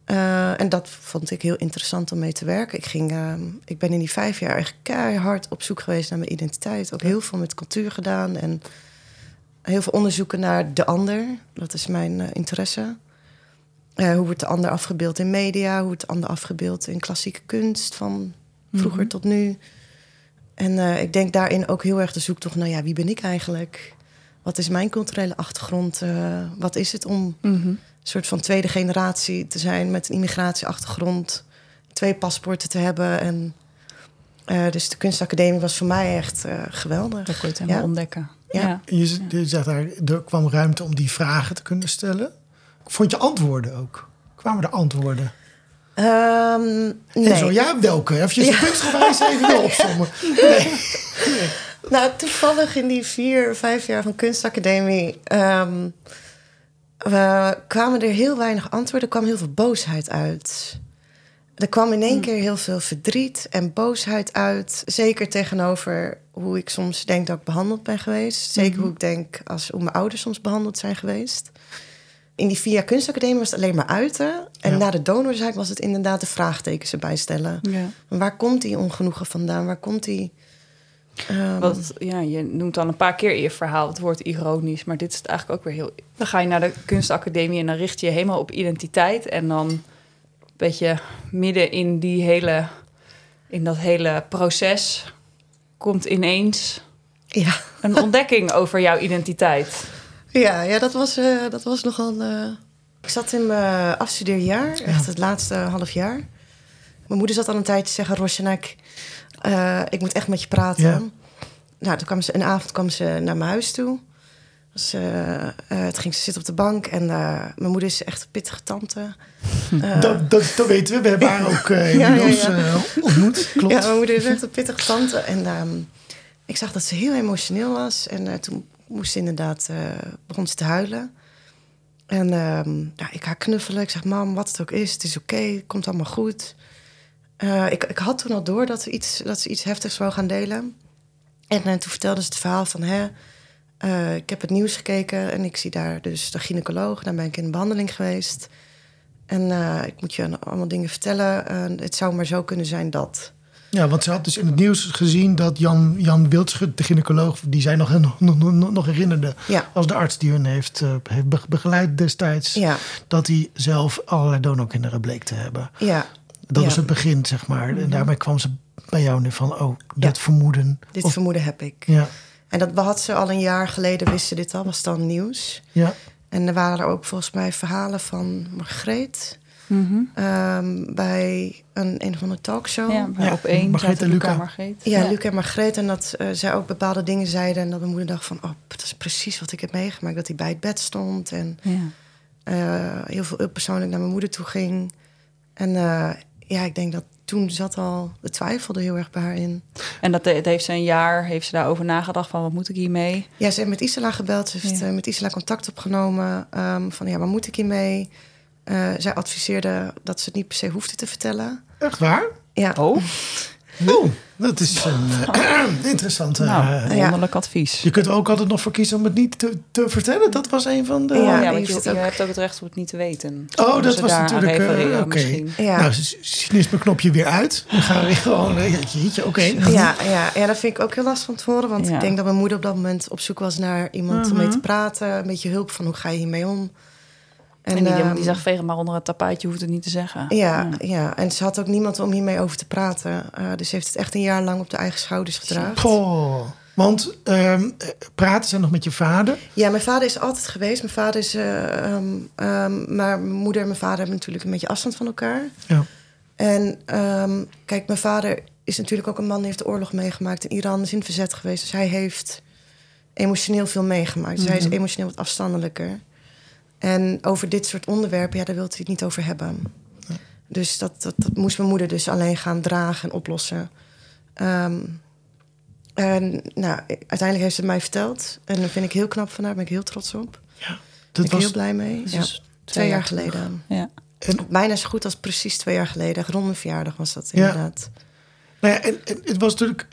S2: Eh, en dat vond ik heel interessant om mee te werken. Ik, ging, eh, ik ben in die vijf jaar echt keihard op zoek geweest naar mijn identiteit. Ook heel veel met cultuur gedaan en heel veel onderzoeken naar de ander. Dat is mijn eh, interesse. Eh, hoe wordt de ander afgebeeld in media? Hoe wordt de ander afgebeeld in klassieke kunst van vroeger
S1: Mhm.
S2: tot nu? En ik denk daarin ook heel erg de zoektocht naar ja, wie ben ik eigenlijk? Wat is mijn culturele achtergrond? Wat is het om een soort van tweede generatie te zijn met een immigratieachtergrond, twee paspoorten te hebben? En eh, dus de kunstacademie was voor mij echt eh, geweldig.
S1: Dat kun je het helemaal
S2: Ja.
S1: ontdekken.
S2: Ja.
S1: Ja.
S3: Je, je zegt daar, er kwam ruimte om die vragen te kunnen stellen. Vond je antwoorden ook? Kwamen er antwoorden?
S2: Ehm, nee.
S3: En zo, ja, welke? Even je
S2: Ja.
S3: puntsgewijs even wil opzommen. Nee.
S2: Nou, toevallig in die vier, vijf jaar van kunstacademie... ehm, we kwamen er heel weinig antwoorden. Er kwam heel veel boosheid uit. Er kwam in één keer heel veel verdriet en boosheid uit. Zeker tegenover hoe ik soms denk dat ik behandeld ben geweest. Zeker hoe ik denk als hoe mijn ouders soms behandeld zijn geweest. In die vier jaar kunstacademie was het alleen maar uiten. En
S3: Ja.
S2: na de donorzaak was het inderdaad de vraagtekens erbij stellen.
S1: Ja.
S2: Waar komt die ongenoegen vandaan? Waar komt die... ehm,
S1: Wat, ja, je noemt dan een paar keer in je verhaal het woord ironisch, maar dit is het eigenlijk ook weer heel. Dan ga je naar de kunstacademie en dan richt je je helemaal op identiteit en dan een beetje midden in die hele, in dat hele proces komt ineens
S2: Ja,
S1: Een ontdekking over jouw identiteit.
S2: ja, ja dat, was, eh, dat was nogal... eh, Ik zat in mijn afstudeerjaar, echt het laatste half jaar. Mijn moeder zat al een tijdje te zeggen... Rosjanak, eh ik moet echt met je praten.
S3: Ja.
S2: Nou, toen kwam ze, een avond kwam ze naar mijn huis toe. Eh, eh, toen ging ze zitten op de bank. En eh, mijn moeder is echt een pittige tante. Eh,
S3: Dat, dat, dat weten we. We hebben haar ook
S2: Ja, ja,
S3: inmiddels
S2: ja.
S3: ontmoet. Klopt.
S2: Ja, mijn moeder is echt een pittige tante. En ehm, ik zag dat ze heel emotioneel was. En toen moest ze inderdaad, begon ze te huilen. En ehm, ja, ik haar knuffelen. Ik zeg, mam, wat het ook is, het is oké, het komt allemaal goed. Eh, ik, ik had toen al door dat, we iets, dat ze iets heftigs wou gaan delen. En, eh, toen vertelde ze het verhaal van... Hè, eh, ik heb het nieuws gekeken en ik zie daar dus de gynaecoloog. Daar ben ik in behandeling geweest. En ik moet je allemaal dingen vertellen. Het zou maar zo kunnen zijn dat...
S3: Ja, want ze had dus in het nieuws gezien dat Jan, Jan Wildschut, de gynaecoloog, die zij nog, nog, nog, herinnerde,
S2: Ja.
S3: als de arts die hun heeft, heeft be- begeleid destijds,
S2: Ja,
S3: dat hij zelf allerlei donorkinderen bleek te hebben.
S2: ja.
S3: Dat
S2: Ja.
S3: was het begin, zeg maar. En daarmee kwam ze bij jou nu van, oh, dat
S2: Ja.
S3: vermoeden.
S2: Dit
S3: Of-
S2: vermoeden heb ik.
S3: ja,
S2: En dat had ze al een jaar geleden, wist ze dit al, was dan nieuws.
S3: ja,
S2: En er waren er ook volgens mij verhalen van Margreet...
S1: Mhm.
S2: ehm, bij een, een of andere talkshow.
S1: Ja,
S3: Ja,
S1: op één.
S3: Margreet en
S1: Luca
S3: Luca.
S1: en Margreet.
S2: Ja, Luc en Margreet. En dat eh, zij ook bepaalde dingen zeiden. En dat mijn moeder dacht van... oh, dat is precies wat ik heb meegemaakt. Dat hij bij het bed stond. En
S1: Ja.
S2: eh, heel veel persoonlijk naar mijn moeder toe ging. En eh, ja, ik denk dat toen zat al de twijfel er heel erg bij haar in.
S1: En dat, dat heeft ze een jaar, heeft ze daarover nagedacht van wat moet ik hiermee?
S2: Ja, ze heeft met Isela gebeld. Ze heeft
S1: Ja.
S2: eh, met Isela contact opgenomen. ehm, van ja, waar moet ik hiermee? Eh zij adviseerde dat ze het niet per se hoefde te vertellen.
S3: echt waar?
S2: Ja,
S1: Oh,
S3: Oh, dat is een eh, interessante...
S1: nou,
S3: eh,
S1: wonderlijk advies.
S3: je kunt er ook altijd nog voor kiezen om het niet te, te vertellen. Dat was een van de...
S2: Ja,
S1: ja,
S2: je
S1: want je,
S2: zit
S1: je
S2: ook-
S1: hebt ook het recht om het niet te weten.
S3: Oh, dat
S1: ze
S3: was natuurlijk... eh,
S1: refereren
S3: Oké.
S1: misschien?
S2: Ja.
S3: Nou, cynisme knopje weer uit. Dan gaan we weer gewoon... eh, Jeetje, oké.
S2: ja, ja, ja, dat vind ik ook heel lastig van te horen. Want
S1: Ja.
S2: ik denk dat mijn moeder op dat moment op zoek was naar iemand om mee te praten. Een beetje hulp van hoe ga je hiermee om.
S1: En, die,
S2: ehm,
S1: die zegt veeg het maar onder het tapijt, je hoeft het niet te zeggen.
S2: ja, ja, en ze had ook niemand om hiermee over te praten. Eh, dus ze heeft het echt een jaar lang op de eigen schouders gedragen.
S3: Goh. Want ehm, eh, praten zijn nog met je vader.
S2: Ja, mijn vader is altijd geweest. Mijn vader is. eh, ehm, ehm, maar mijn moeder en mijn vader hebben natuurlijk een beetje afstand van elkaar.
S3: Ja.
S2: En ehm, kijk, mijn vader is natuurlijk ook een man die heeft de oorlog meegemaakt in Iran, is in het verzet geweest. Dus hij heeft emotioneel veel meegemaakt. Dus hij is emotioneel wat afstandelijker. En over dit soort onderwerpen, ja, daar wil hij het niet over hebben. Dus dat, dat, dat moest mijn moeder dus alleen gaan dragen en oplossen. Ehm, en nou, uiteindelijk heeft ze het mij verteld. En dat vind ik heel knap van haar, daar ben ik heel trots op. Daar ben
S3: Dat
S2: ik
S3: was,
S2: heel blij mee.
S1: Dus
S2: Ja. Twee jaar geleden.
S1: Ja.
S3: en,
S2: Bijna zo goed als precies twee jaar geleden. Rond mijn verjaardag was dat
S3: Ja.
S2: inderdaad.
S3: nou ja, en, en het was natuurlijk...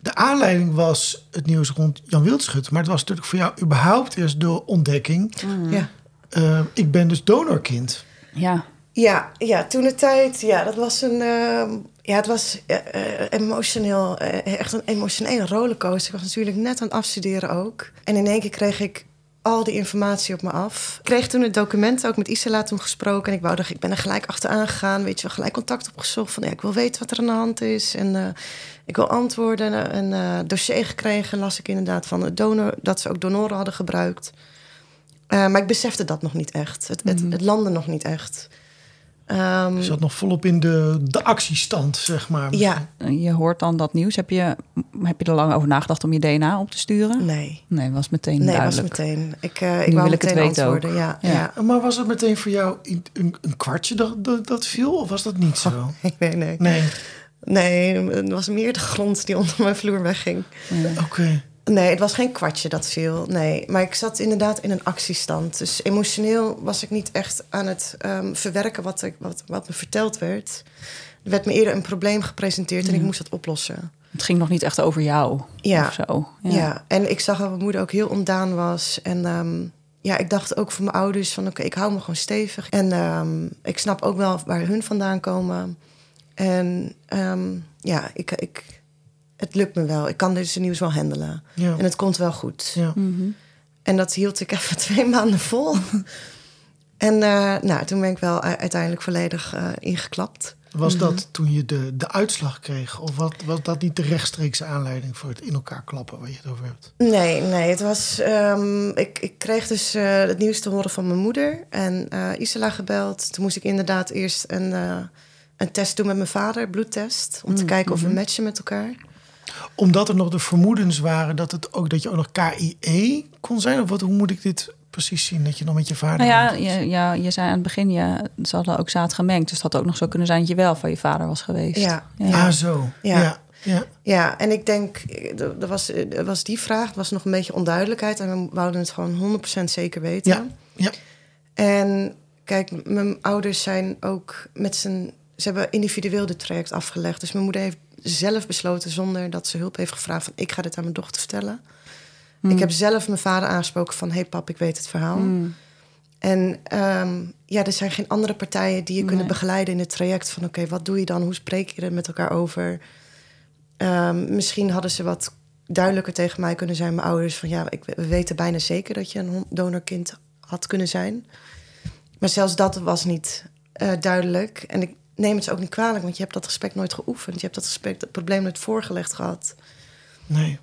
S3: De aanleiding was het nieuws rond Jan Wildschut. Maar het was natuurlijk voor jou überhaupt eerst de ontdekking...
S2: Ja.
S3: Eh, ik ben dus donorkind.
S1: ja.
S2: Ja, ja, toen de tijd, ja, dat was een, ehm, ja, het was eh, eh, emotioneel, echt een emotionele rollercoaster. Ik was natuurlijk net aan het afstuderen ook. En in één keer kreeg ik al die informatie op me af. Ik kreeg toen het document ook met Isela toen gesproken. En ik wou, ik ben er gelijk achteraan gegaan, weet je wel, gelijk contact opgezocht. Van, ja, ik wil weten wat er aan de hand is en eh, ik wil antwoorden. En eh dossier gekregen, las ik inderdaad van het donor, dat ze ook donoren hadden gebruikt. Eh, maar ik besefte dat nog niet echt. Het, het, het landde nog niet echt. Ehm,
S3: Je zat nog volop in de, de actiestand, zeg maar.
S2: ja,
S1: Je hoort dan dat nieuws. Heb je, heb je er lang over nagedacht om je DNA op te sturen?
S2: nee.
S1: Nee, was meteen
S2: Nee, was
S1: duidelijk.
S2: meteen. Ik, eh ik wou
S1: wil ik het
S2: antwoorden. Ja,
S1: Ja.
S2: ja.
S3: Maar was het meteen voor jou een, een, een kwartje dat, dat, dat viel? Of was dat niet zo?
S2: Nee, nee.
S3: Nee,
S2: Nee, het was meer de grond die onder mijn vloer wegging.
S3: oké.
S2: Nee, het was geen kwartje dat viel. Nee, maar ik zat inderdaad in een actiestand. Dus emotioneel was ik niet echt aan het ehm, verwerken wat, ik, wat, wat me verteld werd. Er werd me eerder een probleem gepresenteerd en ik moest dat oplossen.
S1: Het ging nog niet echt over jou
S2: Ja.
S1: of zo.
S2: Ja. en ik zag dat mijn moeder ook heel ontdaan was. En ehm, ja, ik dacht ook voor mijn ouders van oké, ik hou me gewoon stevig. En ehm, ik snap ook wel waar hun vandaan komen. En ja, ik, ik, het lukt me wel. Ik kan deze nieuws wel handelen.
S3: Ja.
S2: En het komt wel goed.
S3: Ja.
S1: Mhm.
S2: En dat hield ik even twee maanden vol. en eh, nou, toen ben ik wel uiteindelijk volledig eh, ingeklapt.
S3: Was dat toen je de, de uitslag kreeg? Of wat, was dat niet de rechtstreekse aanleiding voor het in elkaar klappen waar je het over hebt?
S2: Nee, nee, het was. ehm, ik, ik kreeg dus eh, het nieuws te horen van mijn moeder en eh Isela gebeld. Toen moest ik inderdaad eerst een, eh, een test doen met mijn vader, bloedtest, om te kijken of we matchen met elkaar.
S3: Omdat er nog de vermoedens waren dat, het ook, dat je ook nog KIE kon zijn? Of wat, hoe moet ik dit precies zien? Dat je nog met je vader...
S1: Nou ja, je, ja, je zei aan het begin, je, ze hadden ook zaad gemengd. Dus het had ook nog zo kunnen zijn dat je wel van je vader was geweest.
S2: Ja.
S3: Ah, zo.
S2: Ja.
S3: Ja. ja.
S2: Ja, en ik denk, eh, er was, er was die vraag, er was nog een beetje onduidelijkheid en we wouden het gewoon 100% zeker weten.
S3: Ja. ja.
S2: En kijk, mijn ouders zijn ook met z'n. Ze hebben individueel dit traject afgelegd. Dus mijn moeder heeft zelf besloten, zonder dat ze hulp heeft gevraagd, van ik ga dit aan mijn dochter vertellen. Ik heb zelf mijn vader aangesproken van, hey pap, ik weet het verhaal. En ehm, ja, er zijn geen andere partijen die je kunnen begeleiden in het traject van, oké, wat doe je dan? Hoe spreek je er met elkaar over? Ehm, misschien hadden ze wat duidelijker tegen mij kunnen zijn, mijn ouders, van ja, ik, we weten bijna zeker dat je een donorkind had kunnen zijn. Maar zelfs dat was niet eh, duidelijk. En ik neem het ze ook niet kwalijk, want je hebt dat gesprek nooit geoefend. Je hebt dat gesprek, dat probleem nooit voorgelegd gehad.
S3: Nee.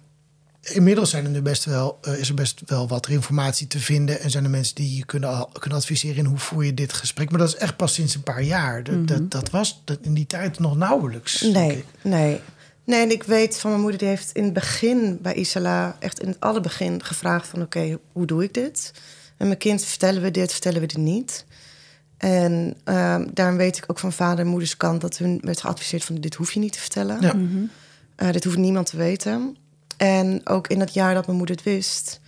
S3: Inmiddels zijn er nu best wel, eh, is er best wel wat informatie te vinden. En zijn er mensen die je kunnen, kunnen adviseren in hoe voer je dit gesprek. Maar dat is echt pas sinds een paar jaar. Dat, dat, dat was dat in die tijd nog nauwelijks.
S2: Nee, nee. Nee, en ik weet van mijn moeder, die heeft in het begin bij Isala, echt in het alle begin gevraagd van oké, hoe doe ik dit? En mijn kind, vertellen we dit, vertellen we dit niet? En ehm, daarom weet ik ook van vader en moeders kant dat hun werd geadviseerd van dit hoef je niet te vertellen.
S3: Ja.
S2: Eh, dit hoeft niemand te weten. En ook in het jaar dat mijn moeder het wist,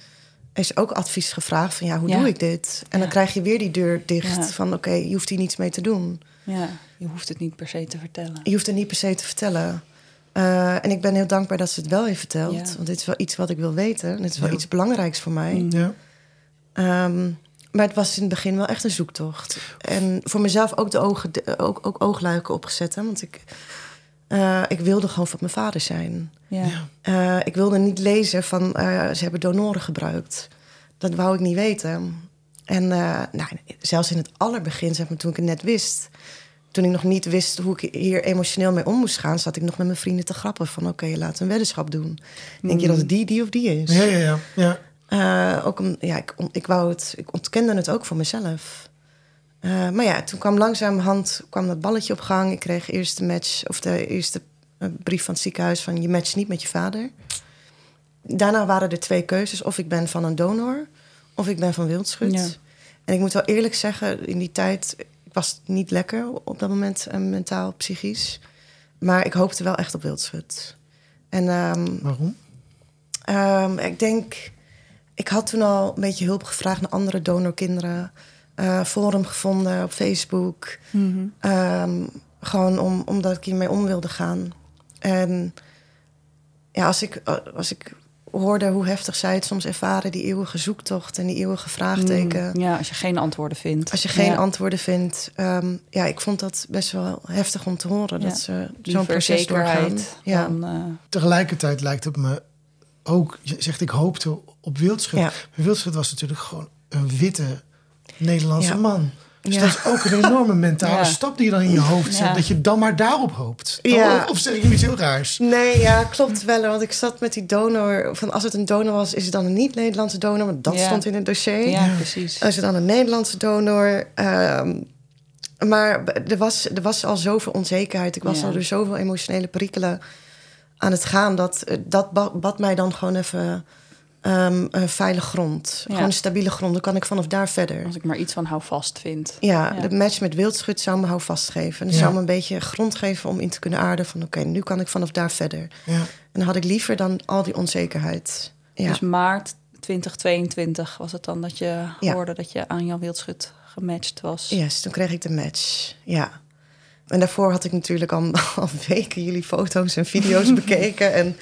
S2: is ook advies gevraagd van ja, hoe
S1: Ja.
S2: doe ik dit? En dan krijg je weer die deur dicht
S1: Ja.
S2: van oké, je hoeft hier niets mee te doen.
S1: Ja, je hoeft het niet per se te vertellen.
S2: Je hoeft het niet per se te vertellen. Eh, en ik ben heel dankbaar dat ze het wel heeft verteld.
S1: Ja.
S2: Want dit is wel iets wat ik wil weten. En dit is wel
S3: Ja.
S2: iets belangrijks voor mij.
S3: Ja.
S2: Ehm, maar het was in het begin wel echt een zoektocht. En voor mezelf ook de ogen, de- ook, ook oogluiken opgezet. Hè? Want ik, eh, ik wilde gewoon van mijn vader zijn.
S1: Ja.
S2: Eh, ik wilde niet lezen van eh, ze hebben donoren gebruikt. Dat wou ik niet weten. En eh, nou, zelfs in het allerbegin, zeg maar, toen ik het net wist... toen ik nog niet wist hoe ik hier emotioneel mee om moest gaan... zat ik nog met mijn vrienden te grappen van... oké, laten we een weddenschap doen. Denk je dat het die, die of die is?
S3: Ja, ja, ja. ja.
S2: Eh, ook om, ja, ik, on- ik, wou het, ik ontkende het ook voor mezelf. Eh, maar ja, toen kwam langzamerhand kwam dat balletje op gang. Ik kreeg eerst de match, of de eerste eh, brief van het ziekenhuis van je matcht niet met je vader. Daarna waren er twee keuzes: of ik ben van een donor, of ik ben van wildschut.
S1: Ja.
S2: En ik moet wel eerlijk zeggen, in die tijd, ik was niet lekker op dat moment mentaal, psychisch. Maar ik hoopte wel echt op wildschut. En ehm,
S3: Waarom?
S2: Ehm, ik denk, ik had toen al een beetje hulp gevraagd naar andere donorkinderen. Eh forum gevonden op Facebook.
S1: Mhm.
S2: Ehm, gewoon om, omdat ik hiermee om wilde gaan. En ja, als ik, als ik hoorde hoe heftig zij het soms ervaren, die eeuwige zoektocht en die eeuwige vraagteken.
S1: Mm, Ja, als je geen antwoorden vindt.
S2: Als je geen
S1: Ja.
S2: antwoorden vindt. ehm, ja, ik vond dat best wel heftig om te horen.
S1: Ja.
S2: Dat ze zo'n proces doorgaan. Ja.
S1: eh,
S3: Tegelijkertijd lijkt het me ook, je zegt ik hoopte op Wildschut.
S2: Ja.
S3: Maar Wildschut was natuurlijk gewoon een witte Nederlandse
S2: Ja.
S3: man. Dus
S2: Ja.
S3: dat is ook een enorme mentale
S1: Ja.
S3: stap die je dan in je hoofd zet.
S1: Ja.
S3: Dat je dan maar daarop hoopt.
S2: Ja.
S3: Of zeg ik iets heel raars?
S2: Nee, ja, klopt wel. Want ik zat met die donor. Van als het een donor was, is het dan een niet-Nederlandse donor? Want dat
S1: Ja.
S2: stond in het dossier.
S1: ja, precies.
S2: Is het dan een Nederlandse donor? Ehm, maar er was, er was al zoveel onzekerheid. Ik was
S1: Ja.
S2: al door zoveel emotionele perikelen aan het gaan. Dat, eh, dat ba- bad mij dan gewoon even ehm, een veilige grond.
S1: Ja.
S2: Gewoon een stabiele grond. Dan kan ik vanaf daar verder.
S1: Als ik maar iets van hou vast vind.
S2: Ja,
S1: Ja.
S2: de match met wildschut zou me houvast geven. En
S3: Ja.
S2: zou me een beetje grond geven om in te kunnen aarden van... oké, nu kan ik vanaf daar verder.
S3: Ja.
S2: En dan had ik liever dan al die onzekerheid. Ja,
S1: Dus maart 2022 was het dan dat je
S2: Ja.
S1: hoorde dat je aan Jan Wildschut gematcht was.
S2: yes, toen kreeg ik de match. Ja. En daarvoor had ik natuurlijk al, al weken jullie foto's en video's bekeken. En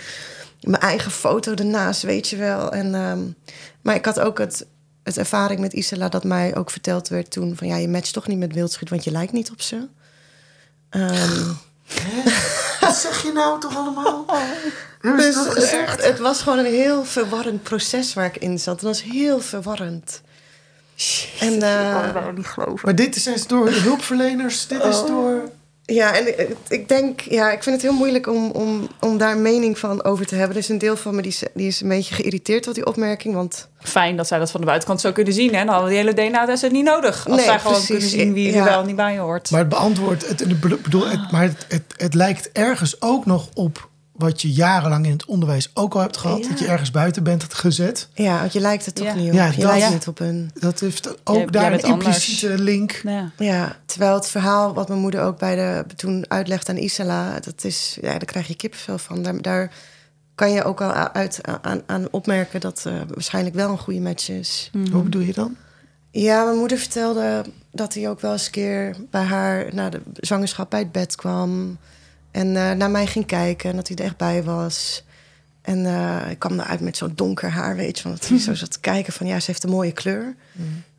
S2: mijn eigen foto ernaast, weet je wel. En, ehm, maar ik had ook het, het ervaring met Isela dat mij ook verteld werd toen... van ja, je matcht toch niet met wildschut, want je lijkt niet op ze. Ehm,
S3: Wat zeg je nou toch allemaal?
S2: Dus het, het was gewoon een heel verwarrend proces waar ik in zat. Het was heel verwarrend. En, eh,
S3: Maar dit is door hulpverleners. Dit is door...
S2: Ja, en ik, ik denk, ja, ik vind het heel moeilijk om, om, om daar een mening van over te hebben. Er is een deel van me die, is- die is een beetje geïriteerd door die opmerking. Want
S1: Fijn dat zij dat van de buitenkant zo kunnen zien. Hè? Dan hadden die hele DNA-testen niet nodig. Als
S2: Nee,
S1: zij gewoon
S2: precies.
S1: kunnen zien wie er wel en niet bij hoort.
S3: Maar het beantwoordt, het, bedoel, het, maar het, het, het lijkt ergens ook nog op wat je jarenlang in het onderwijs ook al hebt gehad.
S2: Ja.
S3: Dat je ergens buiten bent gezet.
S2: ja, want je lijkt het toch
S1: Ja.
S2: niet op.
S3: Ja,
S2: je
S3: dat-
S2: lijkt niet op een...
S3: Dat heeft ook
S1: jij
S3: daar een
S1: anders.
S3: impliciete link.
S1: Ja.
S2: Ja, terwijl het verhaal wat mijn moeder ook bij de, toen uitlegt aan Isala... dat is, ja, daar krijg je kippenvel van. Daar, daar kan je ook al uit aan, aan opmerken dat eh waarschijnlijk wel een goede match is.
S3: Hoe bedoel je dan?
S2: Ja, mijn moeder vertelde dat hij ook wel eens een keer bij haar na de zwangerschap bij het bed kwam. En eh, naar mij ging kijken en dat hij er echt bij was. En eh, ik kwam eruit met zo'n donker haar, weet je. Want dat hij zo zat te kijken van, ja, ze heeft een mooie kleur.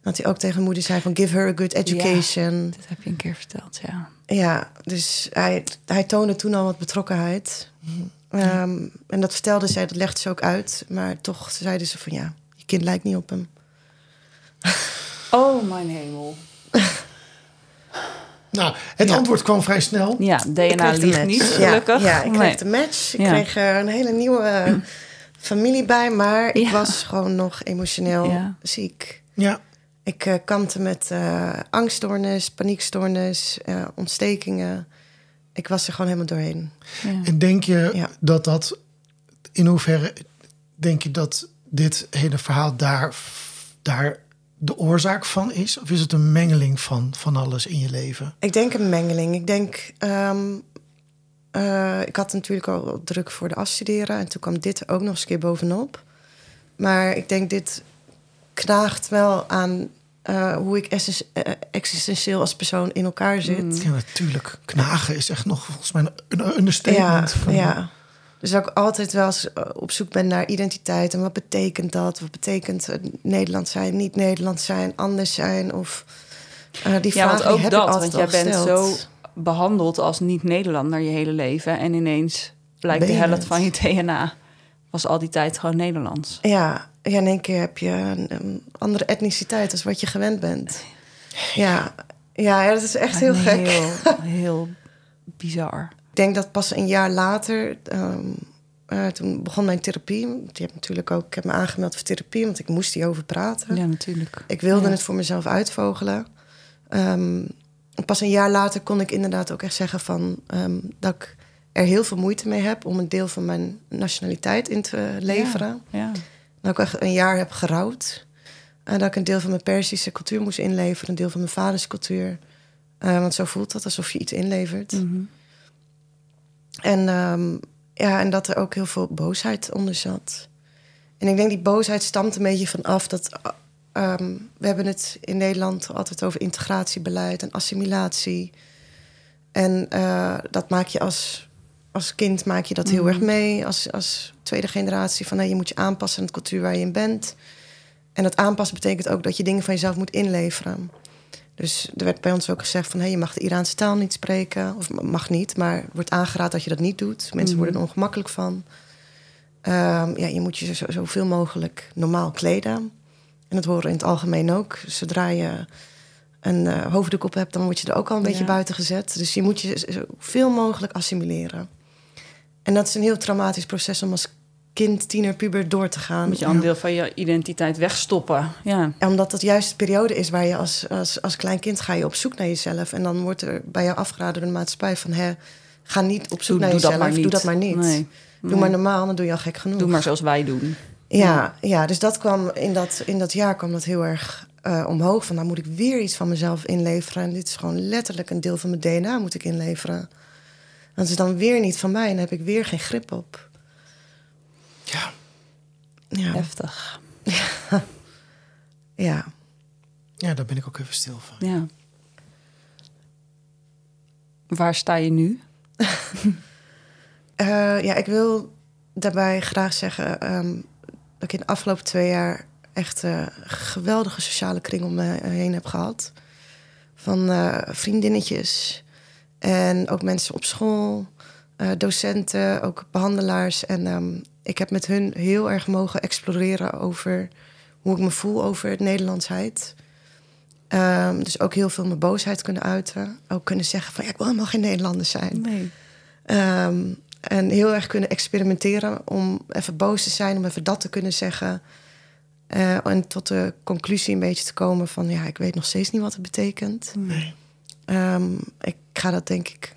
S2: Dat hij ook tegen moeder zei van, give her a good education.
S1: Dat heb je een keer verteld, ja.
S2: Ja, dus hij, hij toonde toen al wat betrokkenheid. Ehm, en dat vertelde zij, dat legde ze ook uit. Maar toch zeiden ze van, ja, je kind lijkt niet op hem.
S1: Oh, mijn hemel.
S3: Nou, het
S2: Ja.
S3: antwoord kwam vrij snel.
S1: Ja, DNA
S2: match.
S1: niet, gelukkig.
S2: Ja, ik
S1: Nee.
S2: kreeg de match. Ik
S1: Ja.
S2: kreeg er een hele nieuwe eh, familie bij. Maar ik
S1: Ja.
S2: was gewoon nog emotioneel
S1: Ja.
S2: ziek.
S3: Ja,
S2: Ik eh kampte met eh angststoornis, paniekstoornis, eh, ontstekingen. Ik was er gewoon helemaal doorheen.
S1: Ja.
S3: en denk je
S2: Ja.
S3: dat dat... In hoeverre denk je dat dit hele verhaal daar, daar de oorzaak van is? Of is het een mengeling van, van alles in je leven?
S2: Ik denk een mengeling. Ik denk... ehm, eh, ik had natuurlijk al druk voor de afstuderen. En toen kwam dit ook nog eens een keer bovenop. Maar ik denk dit knaagt wel aan eh, hoe ik eh, existentieel als persoon in elkaar zit.
S3: Ja, natuurlijk. Knagen is echt nog volgens mij een een
S2: Ja,
S3: understatement. van-
S2: ja. Dus dat ik altijd wel eens eh, op zoek ben naar identiteit. En wat betekent dat? Wat betekent eh, Nederland zijn, niet Nederland zijn, anders zijn? Of eh, die
S1: Ja, want ook
S2: heb
S1: dat.
S2: ik altijd
S1: Want jij bent zo behandeld als niet-Nederlander je hele leven. En ineens blijkt de helft van je DNA was al die tijd gewoon Nederlands.
S2: Ja, ja, in één keer heb je een, een andere etniciteit als wat je gewend bent. Ja, ja, ja dat is echt heel gek.
S1: Heel, heel bizar.
S2: Ik denk dat pas een jaar later, ehm, eh, toen begon mijn therapie. Je hebt natuurlijk ook, ik heb me aangemeld voor therapie, want ik moest hierover praten.
S1: Ja, natuurlijk.
S2: Ik wilde
S1: Ja.
S2: het voor mezelf uitvogelen. Ehm, pas een jaar later kon ik inderdaad ook echt zeggen van ehm, dat ik er heel veel moeite mee heb om een deel van mijn nationaliteit in te leveren.
S1: Ja.
S2: Dat ik echt een jaar heb gerouwd. En dat ik een deel van mijn Persische cultuur moest inleveren, een deel van mijn vaders cultuur. Eh, want zo voelt dat alsof je iets inlevert.
S1: Mhm.
S2: En, ehm, ja, en dat er ook heel veel boosheid onder zat. En ik denk die boosheid stamt een beetje vanaf dat... ehm, we hebben het in Nederland altijd over integratiebeleid en assimilatie. En eh, dat maak je als, als kind maak je dat heel erg mee. Als, als tweede generatie van hey, je moet je aanpassen aan de cultuur waar je in bent. En dat aanpassen betekent ook dat je dingen van jezelf moet inleveren. Dus er werd bij ons ook gezegd van... Hey, je mag de Iraanse taal niet spreken. Of mag niet, maar wordt aangeraden dat je dat niet doet. Mensen worden er ongemakkelijk van. Ehm, ja, je moet je zo, zoveel mogelijk normaal kleden. En dat horen in het algemeen ook. Zodra je een eh, hoofddoek op hebt... dan word je er ook al een beetje buiten gezet. Dus je moet je zoveel mogelijk assimileren. En dat is een heel traumatisch proces... om als kind, tiener, puber door te gaan.
S1: Moet je een deel van je identiteit wegstoppen. Ja.
S2: En omdat dat juist de periode is waar je als, als, als klein kind ga je op zoek naar jezelf. En dan wordt er bij jou afgeraden door de maatschappij van... Hè, ga niet op zoek
S1: Doe,
S2: naar
S1: doe dat
S2: jezelf,
S1: maar niet.
S2: doe dat maar niet.
S1: Nee.
S2: Doe
S1: Nee.
S2: maar normaal, dan doe je al gek genoeg.
S1: Doe maar zoals wij doen.
S2: Ja, ja, dus dat kwam in dat, in dat jaar kwam dat heel erg eh, omhoog. Van, nou moet ik weer iets van mezelf inleveren. En dit is gewoon letterlijk een deel van mijn DNA moet ik inleveren. Dat is dan weer niet van mij en dan heb ik weer geen grip op.
S3: Ja.
S2: Ja,
S1: Heftig.
S2: ja.
S3: ja, daar ben ik ook even stil van.
S1: Ja. Waar sta je nu?
S2: Eh, ja, ik wil daarbij graag zeggen ehm, dat ik in de afgelopen twee jaar echt eh, een geweldige sociale kring om me heen heb gehad. Van eh, vriendinnetjes en ook mensen op school, eh, docenten, ook behandelaars. En ehm, ik heb met hun heel erg mogen exploreren over hoe ik me voel over het Nederlandsheid. Ehm, dus ook heel veel mijn boosheid kunnen uiten. Ook kunnen zeggen van ja, ik wil helemaal geen Nederlander zijn.
S1: Nee.
S2: Ehm, en heel erg kunnen experimenteren om even boos te zijn, om even dat te kunnen zeggen. Eh, en tot de conclusie een beetje te komen van ja, ik weet nog steeds niet wat het betekent.
S3: Nee.
S2: Ehm, ik ga dat denk ik,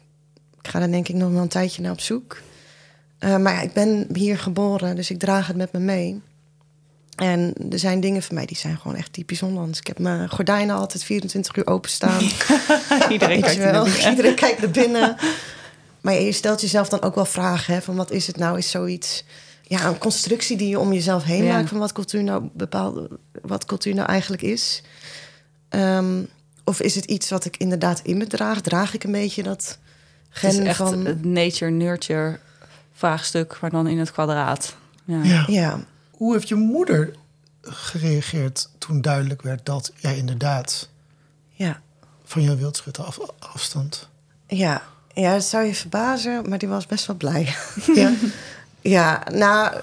S2: ik ga daar denk ik nog wel een tijdje naar op zoek. Eh, maar ja, ik ben hier geboren, dus ik draag het met me mee. En er zijn dingen voor mij die zijn gewoon echt typisch Hollands. Ik heb mijn gordijnen altijd 24 uur openstaan.
S1: Iedereen kijkt
S2: wel,
S1: naar binnen.
S2: Iedereen kijkt naar binnen. Maar je stelt jezelf dan ook wel vragen: hè, van wat is het nou? Is zoiets. Ja, een constructie die je om jezelf heen
S1: Ja.
S2: maakt van wat cultuur nou bepaalde, wat cultuur nou eigenlijk is. Ehm, of is het iets wat ik inderdaad in me draag? Draag ik een beetje dat gen
S1: Het is echt
S2: van.
S1: het nature-nurture vraagstuk, maar dan in het kwadraat. Ja.
S3: Ja.
S2: Ja,
S3: Hoe heeft je moeder gereageerd toen duidelijk werd dat jij inderdaad
S2: ja,
S3: van Jan Wildschut af, afstand?
S2: ja. Ja, dat zou je verbazen, maar die was best wel blij.
S3: Ja.
S2: Ja, nou,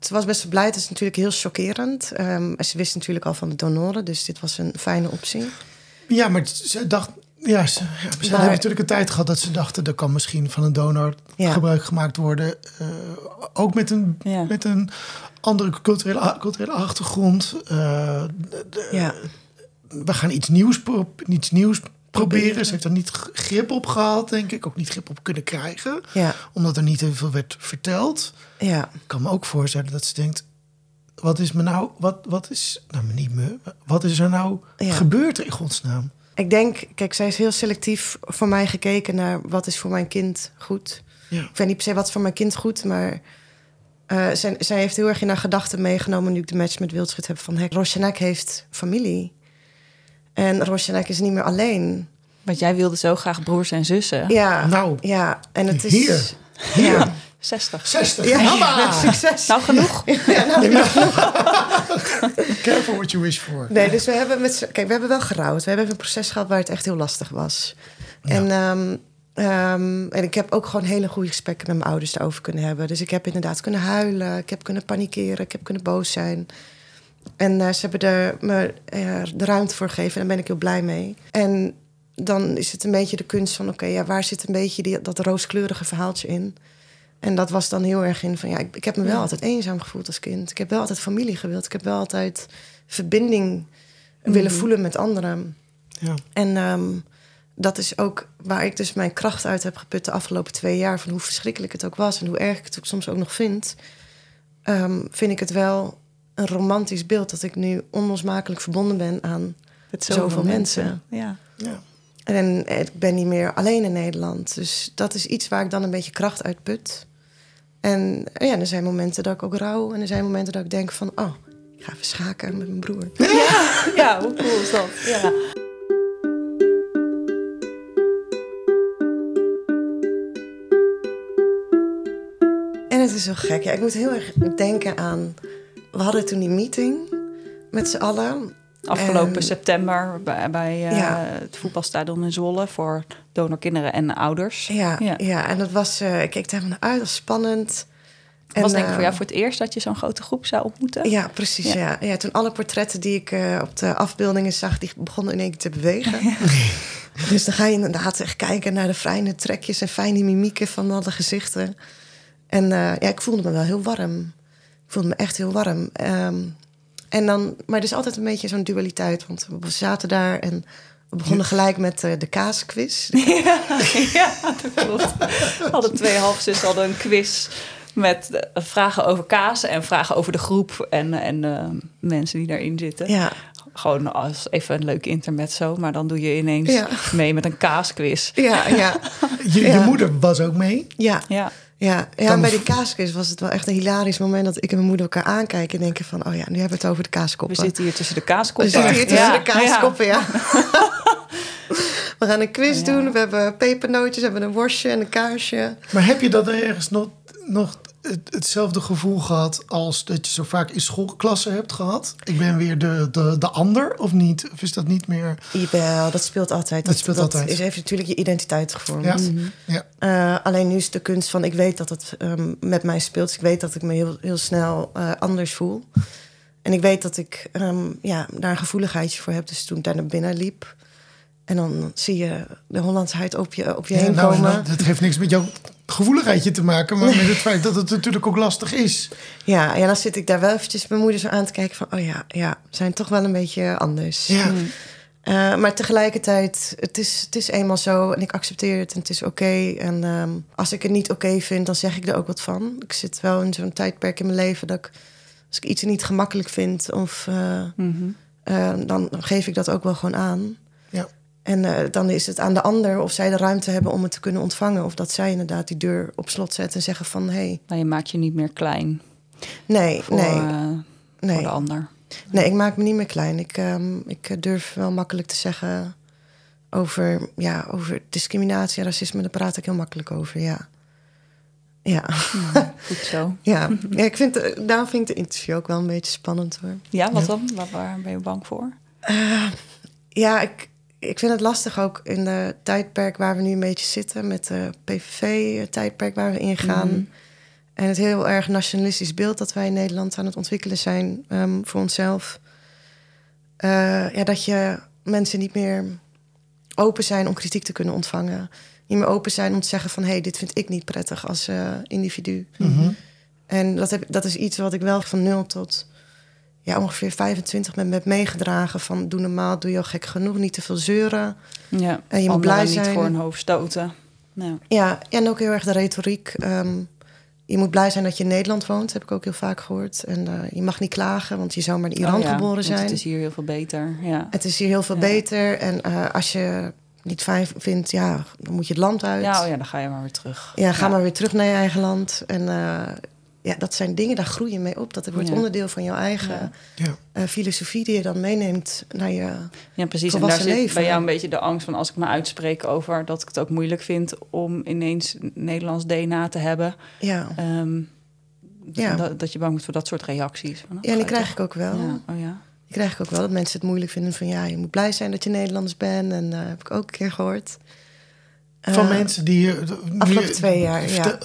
S2: ze was best wel blij. Het is natuurlijk heel chockerend. Ehm, ze wist natuurlijk al van de donoren, dus dit was een fijne optie.
S3: ja, maar ze dacht. Ja, ze, ja, ze
S2: Maar-
S3: hebben natuurlijk een tijd gehad dat ze dachten... er kan misschien van een donor
S2: Ja.
S3: gebruik gemaakt worden. eh, ook met een,
S1: Ja.
S3: met een andere culturele, culturele achtergrond. Eh, de- de-
S2: Ja,
S3: we gaan iets nieuws, pro- iets nieuws proberen. Ze heeft er niet grip op gehad, denk ik. Ook niet grip op kunnen krijgen.
S2: ja,
S3: Omdat er niet heel veel werd verteld.
S2: ja.
S3: Ik kan me ook voorstellen dat ze denkt... Wat is me nou... Wat, wat is... Nou, niet me. Wat is er nou
S2: Ja.
S3: gebeurd in godsnaam?
S2: Ik denk, kijk, zij is heel selectief voor mij gekeken naar wat is voor mijn kind goed.
S3: Ja.
S2: Ik weet niet per se wat is voor mijn kind goed, maar eh, zij, zij heeft heel erg in haar gedachten meegenomen nu ik de match met Wildschut heb van, hé, Rosjanek heeft familie. En Rosjanek is niet meer alleen.
S1: Want jij wilde zo graag broers en zussen.
S2: Ja,
S3: Nou,
S2: ja. En het is...
S3: hier.
S2: Ja,
S1: 60.
S3: 60.
S2: ja,
S3: Mama!
S2: succes.
S1: Nou, genoeg.
S3: Careful what you wish for.
S2: Nee, dus we hebben met kijk, we hebben wel gerouwd. We hebben een proces gehad waar het echt heel lastig was. En, ehm, ehm, en ik heb ook gewoon hele goede gesprekken met mijn ouders daarover kunnen hebben. Dus ik heb inderdaad kunnen huilen, ik heb kunnen panikeren, ik heb kunnen boos zijn. En eh, ze hebben er me eh, de ruimte voor gegeven en daar ben ik heel blij mee. En dan is het een beetje de kunst van, oké, ja, waar zit een beetje die, dat rooskleurige verhaaltje in? En dat was dan heel erg in van, ja, ik, ik heb me wel altijd eenzaam gevoeld als kind. Ik heb wel altijd familie gewild. Ik heb wel altijd verbinding willen voelen met anderen.
S3: Ja.
S2: En ehm, dat is ook waar ik dus mijn kracht uit heb geput de afgelopen twee jaar. Van hoe verschrikkelijk het ook was en hoe erg ik het ook soms ook nog vind. Ehm, vind ik het wel een romantisch beeld dat ik nu onlosmakelijk verbonden ben aan
S1: Met
S2: zoveel, mensen.
S1: Ja.
S3: Ja.
S2: En ik ben niet meer alleen in Nederland. Dus dat is iets waar ik dan een beetje kracht uit put. En ja, er zijn momenten dat ik ook rouw. En er zijn momenten dat ik denk van... oh, ik ga even schaken met mijn broer.
S1: ja, hoe cool is dat? Ja.
S2: En het is zo gek. Ja, ik moet heel erg denken aan... We hadden toen die meeting met z'n allen.
S1: Afgelopen
S2: En-
S1: september bij, bij eh, het voetbalstadion in Zwolle voor donorkinderen en ouders.
S2: Ja, ja.
S1: Ja.
S2: en dat was... eh, ik keek daar naar uit, dat was spannend.
S1: Het was
S2: En,
S1: denk ik voor
S2: eh,
S1: jou voor het eerst dat je zo'n grote groep zou ontmoeten.
S2: Ja, precies. Ja. Ja. toen alle portretten die ik op de afbeeldingen zag, die begonnen in één keer te bewegen. Dus dan ga je inderdaad echt kijken naar de fijne trekjes en fijne mimieken van alle gezichten. En ja, ik voelde me wel heel warm. Ik voelde me echt heel warm. Ehm, en dan, maar er is altijd een beetje zo'n dualiteit. Want we zaten daar en we begonnen gelijk met eh, de kaasquiz.
S1: Ja, ja, dat klopt. We hadden twee halfzussen hadden een quiz met eh, vragen over kaas en vragen over de groep en, en eh, mensen die daarin zitten.
S2: Ja,
S1: Gewoon als even een leuk intermezzo, maar dan doe je ineens
S2: Ja.
S1: mee met een kaasquiz.
S2: ja, ja,
S3: Je, je moeder was ook mee.
S2: ja.
S1: Ja,
S2: Ja, ja bij die kaasquiz was het wel echt een hilarisch moment... dat ik en mijn moeder elkaar aankijken en denken van... oh ja, nu hebben we het over de
S1: we
S2: kaaskoppen.
S1: zitten hier tussen de
S2: We
S1: kaaskoppen.
S2: zitten hier tussen
S1: Ja,
S2: de kaaskoppen, ja. we gaan een quiz
S1: Ja.
S2: doen. We hebben pepernootjes, we hebben een worstje en een kaarsje.
S3: Maar heb je dat ergens nog, nog het, hetzelfde gevoel gehad als dat je zo vaak in schoolklassen hebt gehad? Ik ben weer de, de, de ander of niet? Of is dat niet meer?
S2: Jawel, dat speelt altijd.
S3: Dat speelt altijd.
S2: is heeft natuurlijk je identiteit gevormd.
S3: Ja, ja.
S2: Eh, alleen nu is de kunst van, ik weet dat het ehm, met mij speelt. Dus ik weet dat ik me heel, heel snel eh, anders voel. En ik weet dat ik ehm, ja, daar een gevoeligheidje voor heb. Dus toen ik daar naar binnen liep... en dan zie je de Hollandsheid op je, op je
S3: Ja,
S2: heen
S3: nou,
S2: komen.
S3: nou, dat heeft niks met jouw gevoeligheidje te maken, maar met het feit dat het natuurlijk ook lastig is.
S2: Ja, ja, dan zit ik daar wel eventjes mijn moeder zo aan te kijken van... oh ja, ja, we zijn toch wel een beetje anders.
S3: Ja,
S2: Eh, maar tegelijkertijd, het is, het is eenmaal zo en ik accepteer het en het is oké. En ehm, als ik het niet oké vind, dan zeg ik er ook wat van. Ik zit wel in zo'n tijdperk in mijn leven dat ik... als ik iets niet gemakkelijk vind, of, eh,
S1: Mhm.
S2: eh, dan geef ik dat ook wel gewoon aan. En eh, dan is het aan de ander of zij de ruimte hebben om het te kunnen ontvangen. Of dat zij inderdaad die deur op slot zetten en zeggen van... hé, hey,
S1: Nou, je maakt je niet meer klein
S2: nee,
S1: voor,
S2: nee,
S1: eh, voor
S2: nee.
S1: de ander.
S2: Nee, ik maak me niet meer klein. Ik, ehm, ik durf wel makkelijk te zeggen over, ja, over discriminatie en racisme. Daar praat ik heel makkelijk over, ja. Ja,
S1: Goed zo.
S2: ja. ja ik vind, daarom vind ik de interview ook wel een beetje spannend hoor.
S1: Ja, wat dan? Waar, waar ben je bang voor?
S2: Ja, ik, ik vind het lastig ook in de tijdperk waar we nu een beetje zitten... met de PVV-tijdperk waar we ingaan...
S1: Mhm.
S2: En het heel erg nationalistisch beeld dat wij in Nederland aan het ontwikkelen zijn ehm, voor onszelf. Eh, ja, dat je mensen niet meer open zijn om kritiek te kunnen ontvangen. Niet meer open zijn om te zeggen van... hé, hey, dit vind ik niet prettig als eh, individu.
S3: Mhm.
S2: En dat, heb, dat is iets wat ik wel van 0 tot ja, ongeveer 25 ben heb meegedragen. Van doe normaal, doe je al gek genoeg, niet te veel zeuren.
S1: Ja,
S2: En je moet blij
S1: niet
S2: zijn.
S1: voor een hoofd stoten. Ja.
S2: Ja, en ook heel erg de retoriek. Ehm, je moet blij zijn dat je in Nederland woont, heb ik ook heel vaak gehoord. En eh, je mag niet klagen, want je zou maar in Iran
S1: Oh ja,
S2: geboren zijn.
S1: Het is hier heel veel beter. Ja.
S2: Het is hier heel veel
S1: Ja.
S2: beter. En eh, als je niet fijn vindt, ja, dan moet je het land uit.
S1: Ja, oh ja, dan ga je maar weer terug.
S2: Ja, ga maar weer terug naar je eigen land. En eh, ja, dat zijn dingen, daar groei je mee op. Dat wordt
S1: Ja.
S2: onderdeel van jouw eigen
S1: Ja.
S2: Eh, filosofie die je dan meeneemt naar je...
S1: Ja, precies. En daar zit
S2: leven.
S1: bij jou een beetje de angst van als ik me uitspreek over dat ik het ook moeilijk vind om ineens Nederlands DNA te hebben.
S2: Ja,
S1: Ehm,
S2: Ja.
S1: dat, dat je bang wordt voor dat soort reacties. Van, oh,
S2: ja en die krijg ik ook wel.
S1: Ja, oh ja.
S2: Die krijg ik ook wel, dat mensen het moeilijk vinden van... ja, je moet blij zijn dat je Nederlands bent. En eh heb ik ook een keer gehoord.
S3: Van
S2: Eh,
S3: mensen die... eh,
S2: afgelopen twee jaar, ja.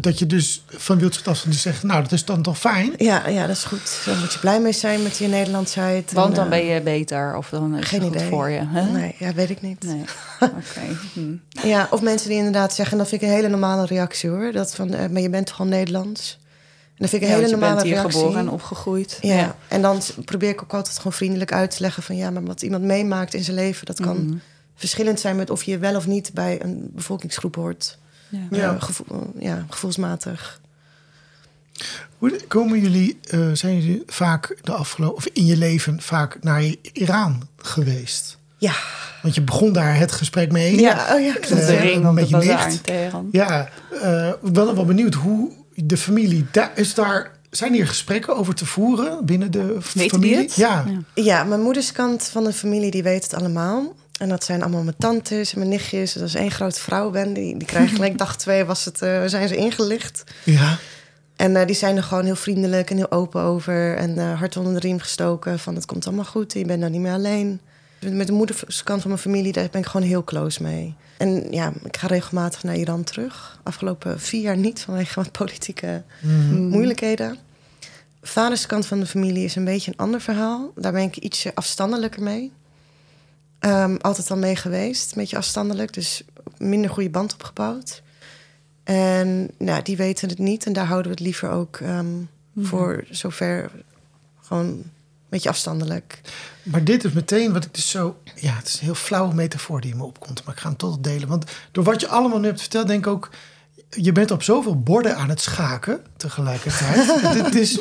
S3: Dat je dus van Wildschut af die zegt, nou, dat is dan toch fijn?
S2: Ja, ja, dat is goed. Daar moet je blij mee zijn met je Nederlandsheid.
S1: Want
S2: En,
S1: dan
S2: eh,
S1: ben je beter of dan is
S2: Geen
S1: het goed
S2: idee.
S1: voor je. Hè?
S2: Nee, ja, weet ik niet.
S1: Nee. Oké. Hm.
S2: Ja, of mensen die inderdaad zeggen... en dat vind ik een hele normale reactie, hoor. Dat van, maar je bent gewoon Nederlands. En dat vind ik
S1: Ja,
S2: een
S1: want
S2: hele
S1: je
S2: normale
S1: bent hier
S2: reactie.
S1: geboren en opgegroeid.
S2: Ja. en dan probeer ik ook altijd gewoon vriendelijk uit te leggen van ja, maar wat iemand meemaakt in zijn leven, dat kan
S1: Mhm.
S2: Verschillend zijn met of je wel of niet bij een bevolkingsgroep hoort.
S1: Ja.
S3: Ja.
S2: Eh, ja, gevoelsmatig.
S3: Hoe komen jullie, eh, zijn jullie vaak de afgelopen, of in je leven vaak naar Iran geweest?
S2: Ja,
S3: Want je begon daar het gesprek mee.
S2: ja, oh ja.
S1: De
S3: Eh,
S1: ring
S3: een beetje nicht.
S1: Teheran.
S3: Ja, eh, ik ben wel benieuwd hoe de familie, daar, is daar, zijn hier gesprekken over te voeren binnen de familie?
S1: het?
S3: Ja.
S1: Ja.
S2: Ja, mijn moeders kant van de familie die weet het allemaal. En dat zijn allemaal mijn tantes en mijn nichtjes. Dat is één grote vrouwbende. Die, die krijgen gelijk dag twee was het, eh, zijn ze ingelicht.
S3: ja.
S2: En eh, die zijn er gewoon heel vriendelijk en heel open over. En eh, hart onder de riem gestoken van het komt allemaal goed. Je bent nou niet meer alleen. Met de moederskant van mijn familie, daar ben ik gewoon heel close mee. En ja, ik ga regelmatig naar Iran terug. Afgelopen vier jaar niet vanwege wat politieke moeilijkheden. Vaderskant van de familie is een beetje een ander verhaal. Daar ben ik ietsje afstandelijker mee. Ehm, altijd al mee geweest, een beetje afstandelijk. Dus minder goede band opgebouwd. En nou, die weten het niet. En daar houden we het liever ook ehm, voor zover gewoon een beetje afstandelijk.
S3: Maar dit is meteen wat ik dus zo... Ja, het is een heel flauwe metafoor die in me opkomt. Maar ik ga hem toch delen. Want door wat je allemaal nu hebt verteld, denk ik ook... Je bent op zoveel borden aan het schaken tegelijkertijd. het is,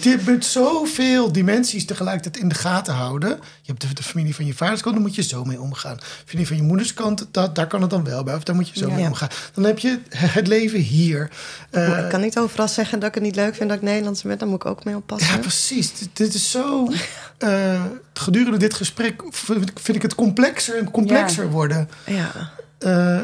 S3: je bent zoveel dimensies tegelijkertijd in de gaten houden. Je hebt de, de familie van je vaderskant, daar moet je zo mee omgaan. Familie van je moederskant, dat, daar kan het dan wel bij. Of daar moet je zo
S2: Ja.
S3: mee omgaan. Dan heb je het leven hier. Eh,
S2: ik kan niet overal zeggen dat ik het niet leuk vind dat ik Nederlands ben. Daar moet ik ook mee oppassen.
S3: Ja, precies. Dit, dit is zo. eh, gedurende dit gesprek vind ik, vind ik het complexer en complexer
S1: Ja.
S3: worden.
S2: Ja.
S3: Eh,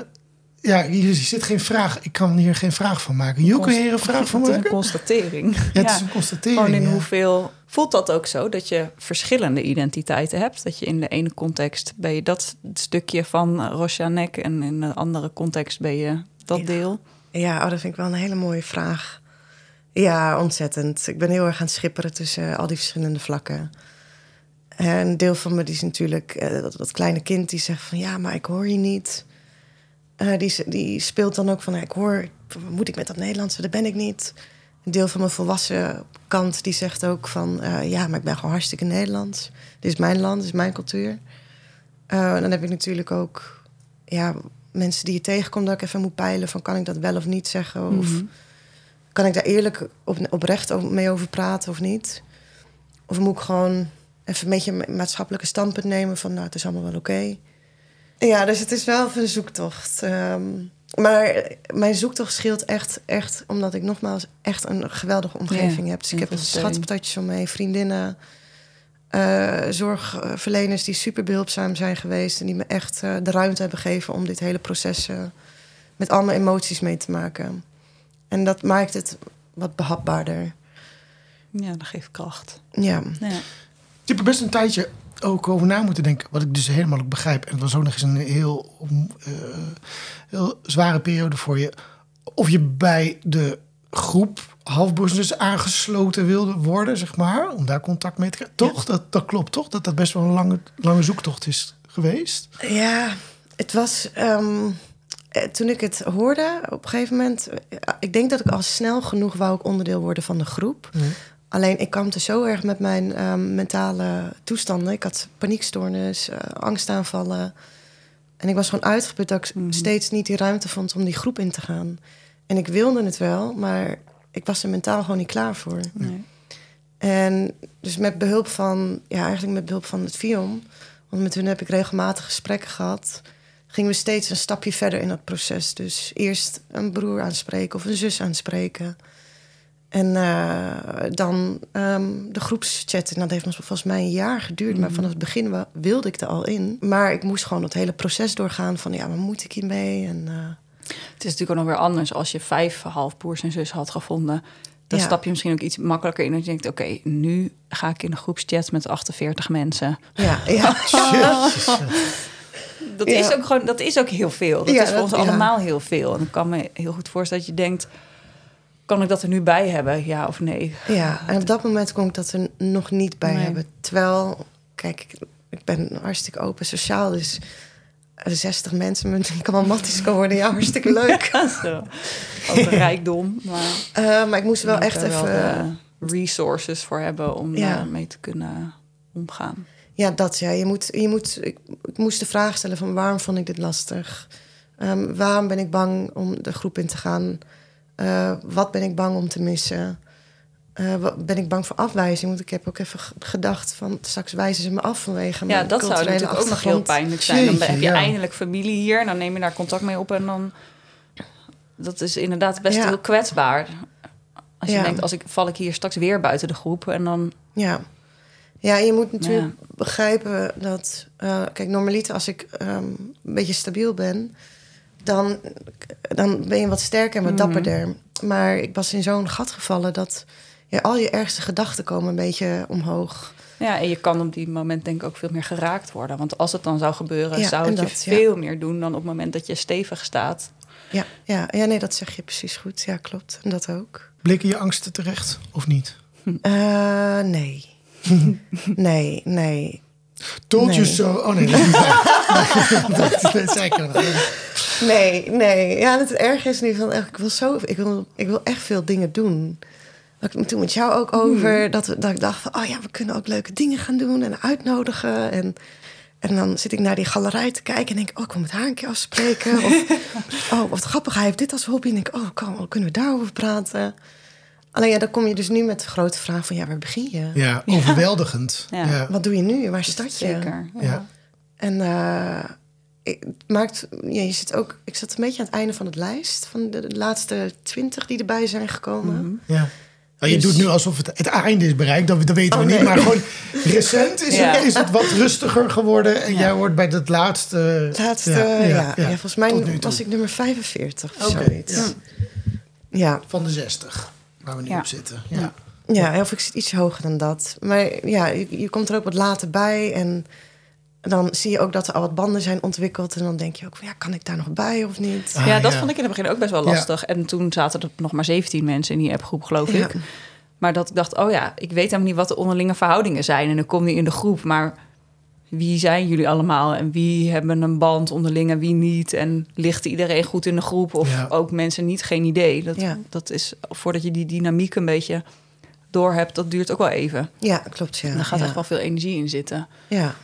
S3: ja, hier zit geen vraag. Ik kan hier geen vraag van maken. Je hier een vraag van
S1: Het is een
S3: maken?
S1: constatering.
S3: Ja, het is een constatering.
S1: Gewoon in
S3: ja.
S1: hoeveel... Voelt dat ook zo, dat je verschillende identiteiten hebt? Dat je in de ene context ben je dat stukje van Rosjanek... en in de andere context ben je dat
S2: Ja.
S1: deel?
S2: Ja, oh, dat vind ik wel een hele mooie vraag. Ja, ontzettend. Ik ben heel erg aan het schipperen tussen al die verschillende vlakken. En een deel van me die is natuurlijk eh, dat, dat kleine kind die zegt van ja, maar ik hoor je niet. Eh, die, die speelt dan ook van ik hoor, moet ik met dat Nederlandse? Dat ben ik niet. Een deel van mijn volwassen kant die zegt ook van eh, ja, maar ik ben gewoon hartstikke Nederlands. Dit is mijn land, dit is mijn cultuur. Uh, dan heb ik natuurlijk ook ja, mensen die je tegenkomt dat ik even moet peilen van kan ik dat wel of niet zeggen of
S1: Mhm.
S2: kan ik daar eerlijk op, oprecht mee over praten of niet? Of moet ik gewoon even een beetje een maatschappelijke standpunt nemen van nou het is allemaal wel oké. Ja, dus het is wel een zoektocht. Ehm, maar mijn zoektocht scheelt echt, echt omdat ik nogmaals echt een geweldige omgeving
S1: Ja,
S2: heb. Dus ik heb
S1: steun.
S2: schatpatatjes om me heen, vriendinnen, eh, zorgverleners die super behulpzaam zijn geweest en die me echt eh, de ruimte hebben gegeven om dit hele proces eh, met al mijn emoties mee te maken. En dat maakt het wat behapbaarder.
S1: Ja, dat geeft kracht.
S2: Ja,
S1: Ja.
S3: Er best een tijdje ook over na moeten denken. Wat ik dus helemaal ook begrijp. En het was ook nog eens een heel, eh, heel zware periode voor je. Of je bij de groep halfbroers dus aangesloten wilde worden, zeg maar. Om daar contact mee te krijgen. Toch? Dat, dat klopt toch? Dat dat best wel een lange, lange zoektocht is geweest.
S2: ja het was. ehm, eh, toen ik het hoorde, op een gegeven moment. eh, ik denk dat ik al snel genoeg wou ik onderdeel worden van de groep. Alleen ik kampte zo erg met mijn ehm, mentale toestanden. Ik had paniekstoornis, eh, angstaanvallen. En ik was gewoon uitgeput dat ik
S1: Mhm.
S2: steeds niet die ruimte vond om die groep in te gaan. En ik wilde het wel, maar ik was er mentaal gewoon niet klaar voor.
S1: Nee.
S2: En dus met behulp van, ja, eigenlijk met behulp van het FIOM, want met hun heb ik regelmatig gesprekken gehad, gingen we steeds een stapje verder in dat proces. Dus eerst een broer aanspreken of een zus aanspreken. En eh, dan ehm, de groepschat. Nou, dat heeft ons volgens mij een jaar geduurd. Maar vanaf het begin wilde ik er al in. Maar ik moest gewoon het hele proces doorgaan van... ja, waar moet ik hiermee? En, eh,
S1: Het is natuurlijk ook nog weer anders als je vijf halfbroers en zus had gevonden. Dan
S2: Ja.
S1: stap je misschien ook iets makkelijker in. Dat je denkt, oké, nu ga ik in een groepschat met 48 mensen.
S2: ja, ja.
S1: Dat,
S2: Ja.
S1: is ook gewoon, dat is ook heel veel. Dat
S2: Ja,
S1: is voor
S2: dat-
S1: ons allemaal heel veel. En ik kan me heel goed voorstellen dat je denkt... kan ik dat er nu bij hebben, ja of nee?
S2: Ja, en op dat moment kon ik dat er nog niet bij
S1: Nee.
S2: hebben. Terwijl, kijk, ik, ik ben hartstikke open sociaal. Dus eh, 60 mensen met ik kan wel matties kan worden. Ja, hartstikke leuk.
S1: Ja, zo. Ook een rijkdom. Maar
S2: Eh, maar ik moest wel echt even...
S1: resources voor hebben om
S2: Ja.
S1: daarmee te kunnen omgaan.
S2: Ja, dat ja. Je moet, je moet, ik, ik moest de vraag stellen van waarom vond ik dit lastig? Ehm, waarom ben ik bang om de groep in te gaan? Eh, wat ben ik bang om te missen? Eh, wat, ben ik bang voor afwijzing? Want ik heb ook even gedacht van straks wijzen ze me af vanwege
S1: Ja,
S2: mijn
S1: dat zou natuurlijk ook nog heel pijnlijk zijn. Dan heb je
S3: ja.
S1: eindelijk familie hier, dan neem je daar contact mee op en dan... Dat is inderdaad best
S2: Ja.
S1: heel kwetsbaar. Als je
S2: Ja.
S1: denkt, als ik, val ik hier straks weer buiten de groep en dan...
S2: Ja. Ja, je moet natuurlijk
S1: Ja.
S2: begrijpen dat... eh, kijk, normaliter als ik ehm, een beetje stabiel ben... Dan, dan ben je wat sterker en wat
S1: Mhm.
S2: dapperder. Maar ik was in zo'n gat gevallen dat... Ja, al je ergste gedachten komen een beetje omhoog.
S1: Ja, en je kan op die moment denk ik ook veel meer geraakt worden. Want als het dan zou gebeuren,
S2: Ja,
S1: zou je
S2: dat, ja.
S1: veel meer doen dan op het moment dat je stevig staat.
S2: Ja, ja, ja, nee, dat zeg je precies goed. Ja, klopt. En dat ook.
S3: Blikken je angsten terecht of niet?
S2: Eh, nee. nee, nee.
S3: Told you
S2: Nee.
S3: so. Oh nee, dat is niet waar. dat is zeker.
S2: Nee, nee. Ja, het erg is nu van, ik wil zo, ik wil, ik wil echt veel dingen doen. Ik toen met jou ook over, dat, dat ik dacht van, oh ja, we kunnen ook leuke dingen gaan doen en uitnodigen. En, en dan zit ik naar die galerij te kijken en denk, oh, ik wil met haar een keer afspreken. Of, oh, wat grappig, hij heeft dit als hobby. En denk, oh, kan, kunnen we daarover praten? Alleen ja, dan kom je dus nu met de grote vraag van, ja, waar begin je?
S3: Ja, overweldigend.
S1: Ja.
S3: Ja.
S2: Wat doe je nu? Waar start je?
S1: Zeker.
S3: Ja.
S2: En eh, het maakt, ja, je zit ook, ik zat een beetje aan het einde van het lijst. Van de, de laatste twintig die erbij zijn gekomen.
S3: Ja. Nou, je
S2: Dus-
S3: doet nu alsof het, het einde is bereikt, dat, dat weten we
S2: Oh,
S3: niet.
S2: nee.
S3: Maar gewoon recent is,
S1: Ja.
S3: het, is het wat rustiger geworden. En
S1: Ja.
S3: jij wordt bij het laatste...
S2: Het laatste, ja, ja, volgens mij was ik nummer 45 of zoiets.
S3: ja.
S2: Ja.
S3: Van de 60, waar we nu
S1: Ja.
S3: op zitten. Ja.
S2: Ja, of ik zit iets hoger dan dat. Maar ja, je, je komt er ook wat later bij. En dan zie je ook dat er al wat banden zijn ontwikkeld. En dan denk je ook, van, ja, kan ik daar nog bij of niet?
S3: Ah,
S1: ja, dat
S3: ja.
S1: vond ik in het begin ook best wel
S3: Ja.
S1: lastig. En toen zaten er nog maar 17 mensen in die appgroep, geloof
S2: Ja.
S1: ik. Maar dat ik dacht, oh ja, ik weet helemaal niet wat de onderlinge verhoudingen zijn. En dan kom je in de groep, maar wie zijn jullie allemaal? En wie hebben een band onderling en wie niet? En ligt iedereen goed in de groep? Of
S3: Ja.
S1: ook mensen niet? Geen idee. Dat,
S2: Ja.
S1: dat is, voordat je die dynamiek een beetje door hebt, dat duurt ook wel even.
S2: Ja, klopt, ja.
S1: En daar gaat
S2: ja.
S1: echt wel veel energie in zitten.
S2: Ja.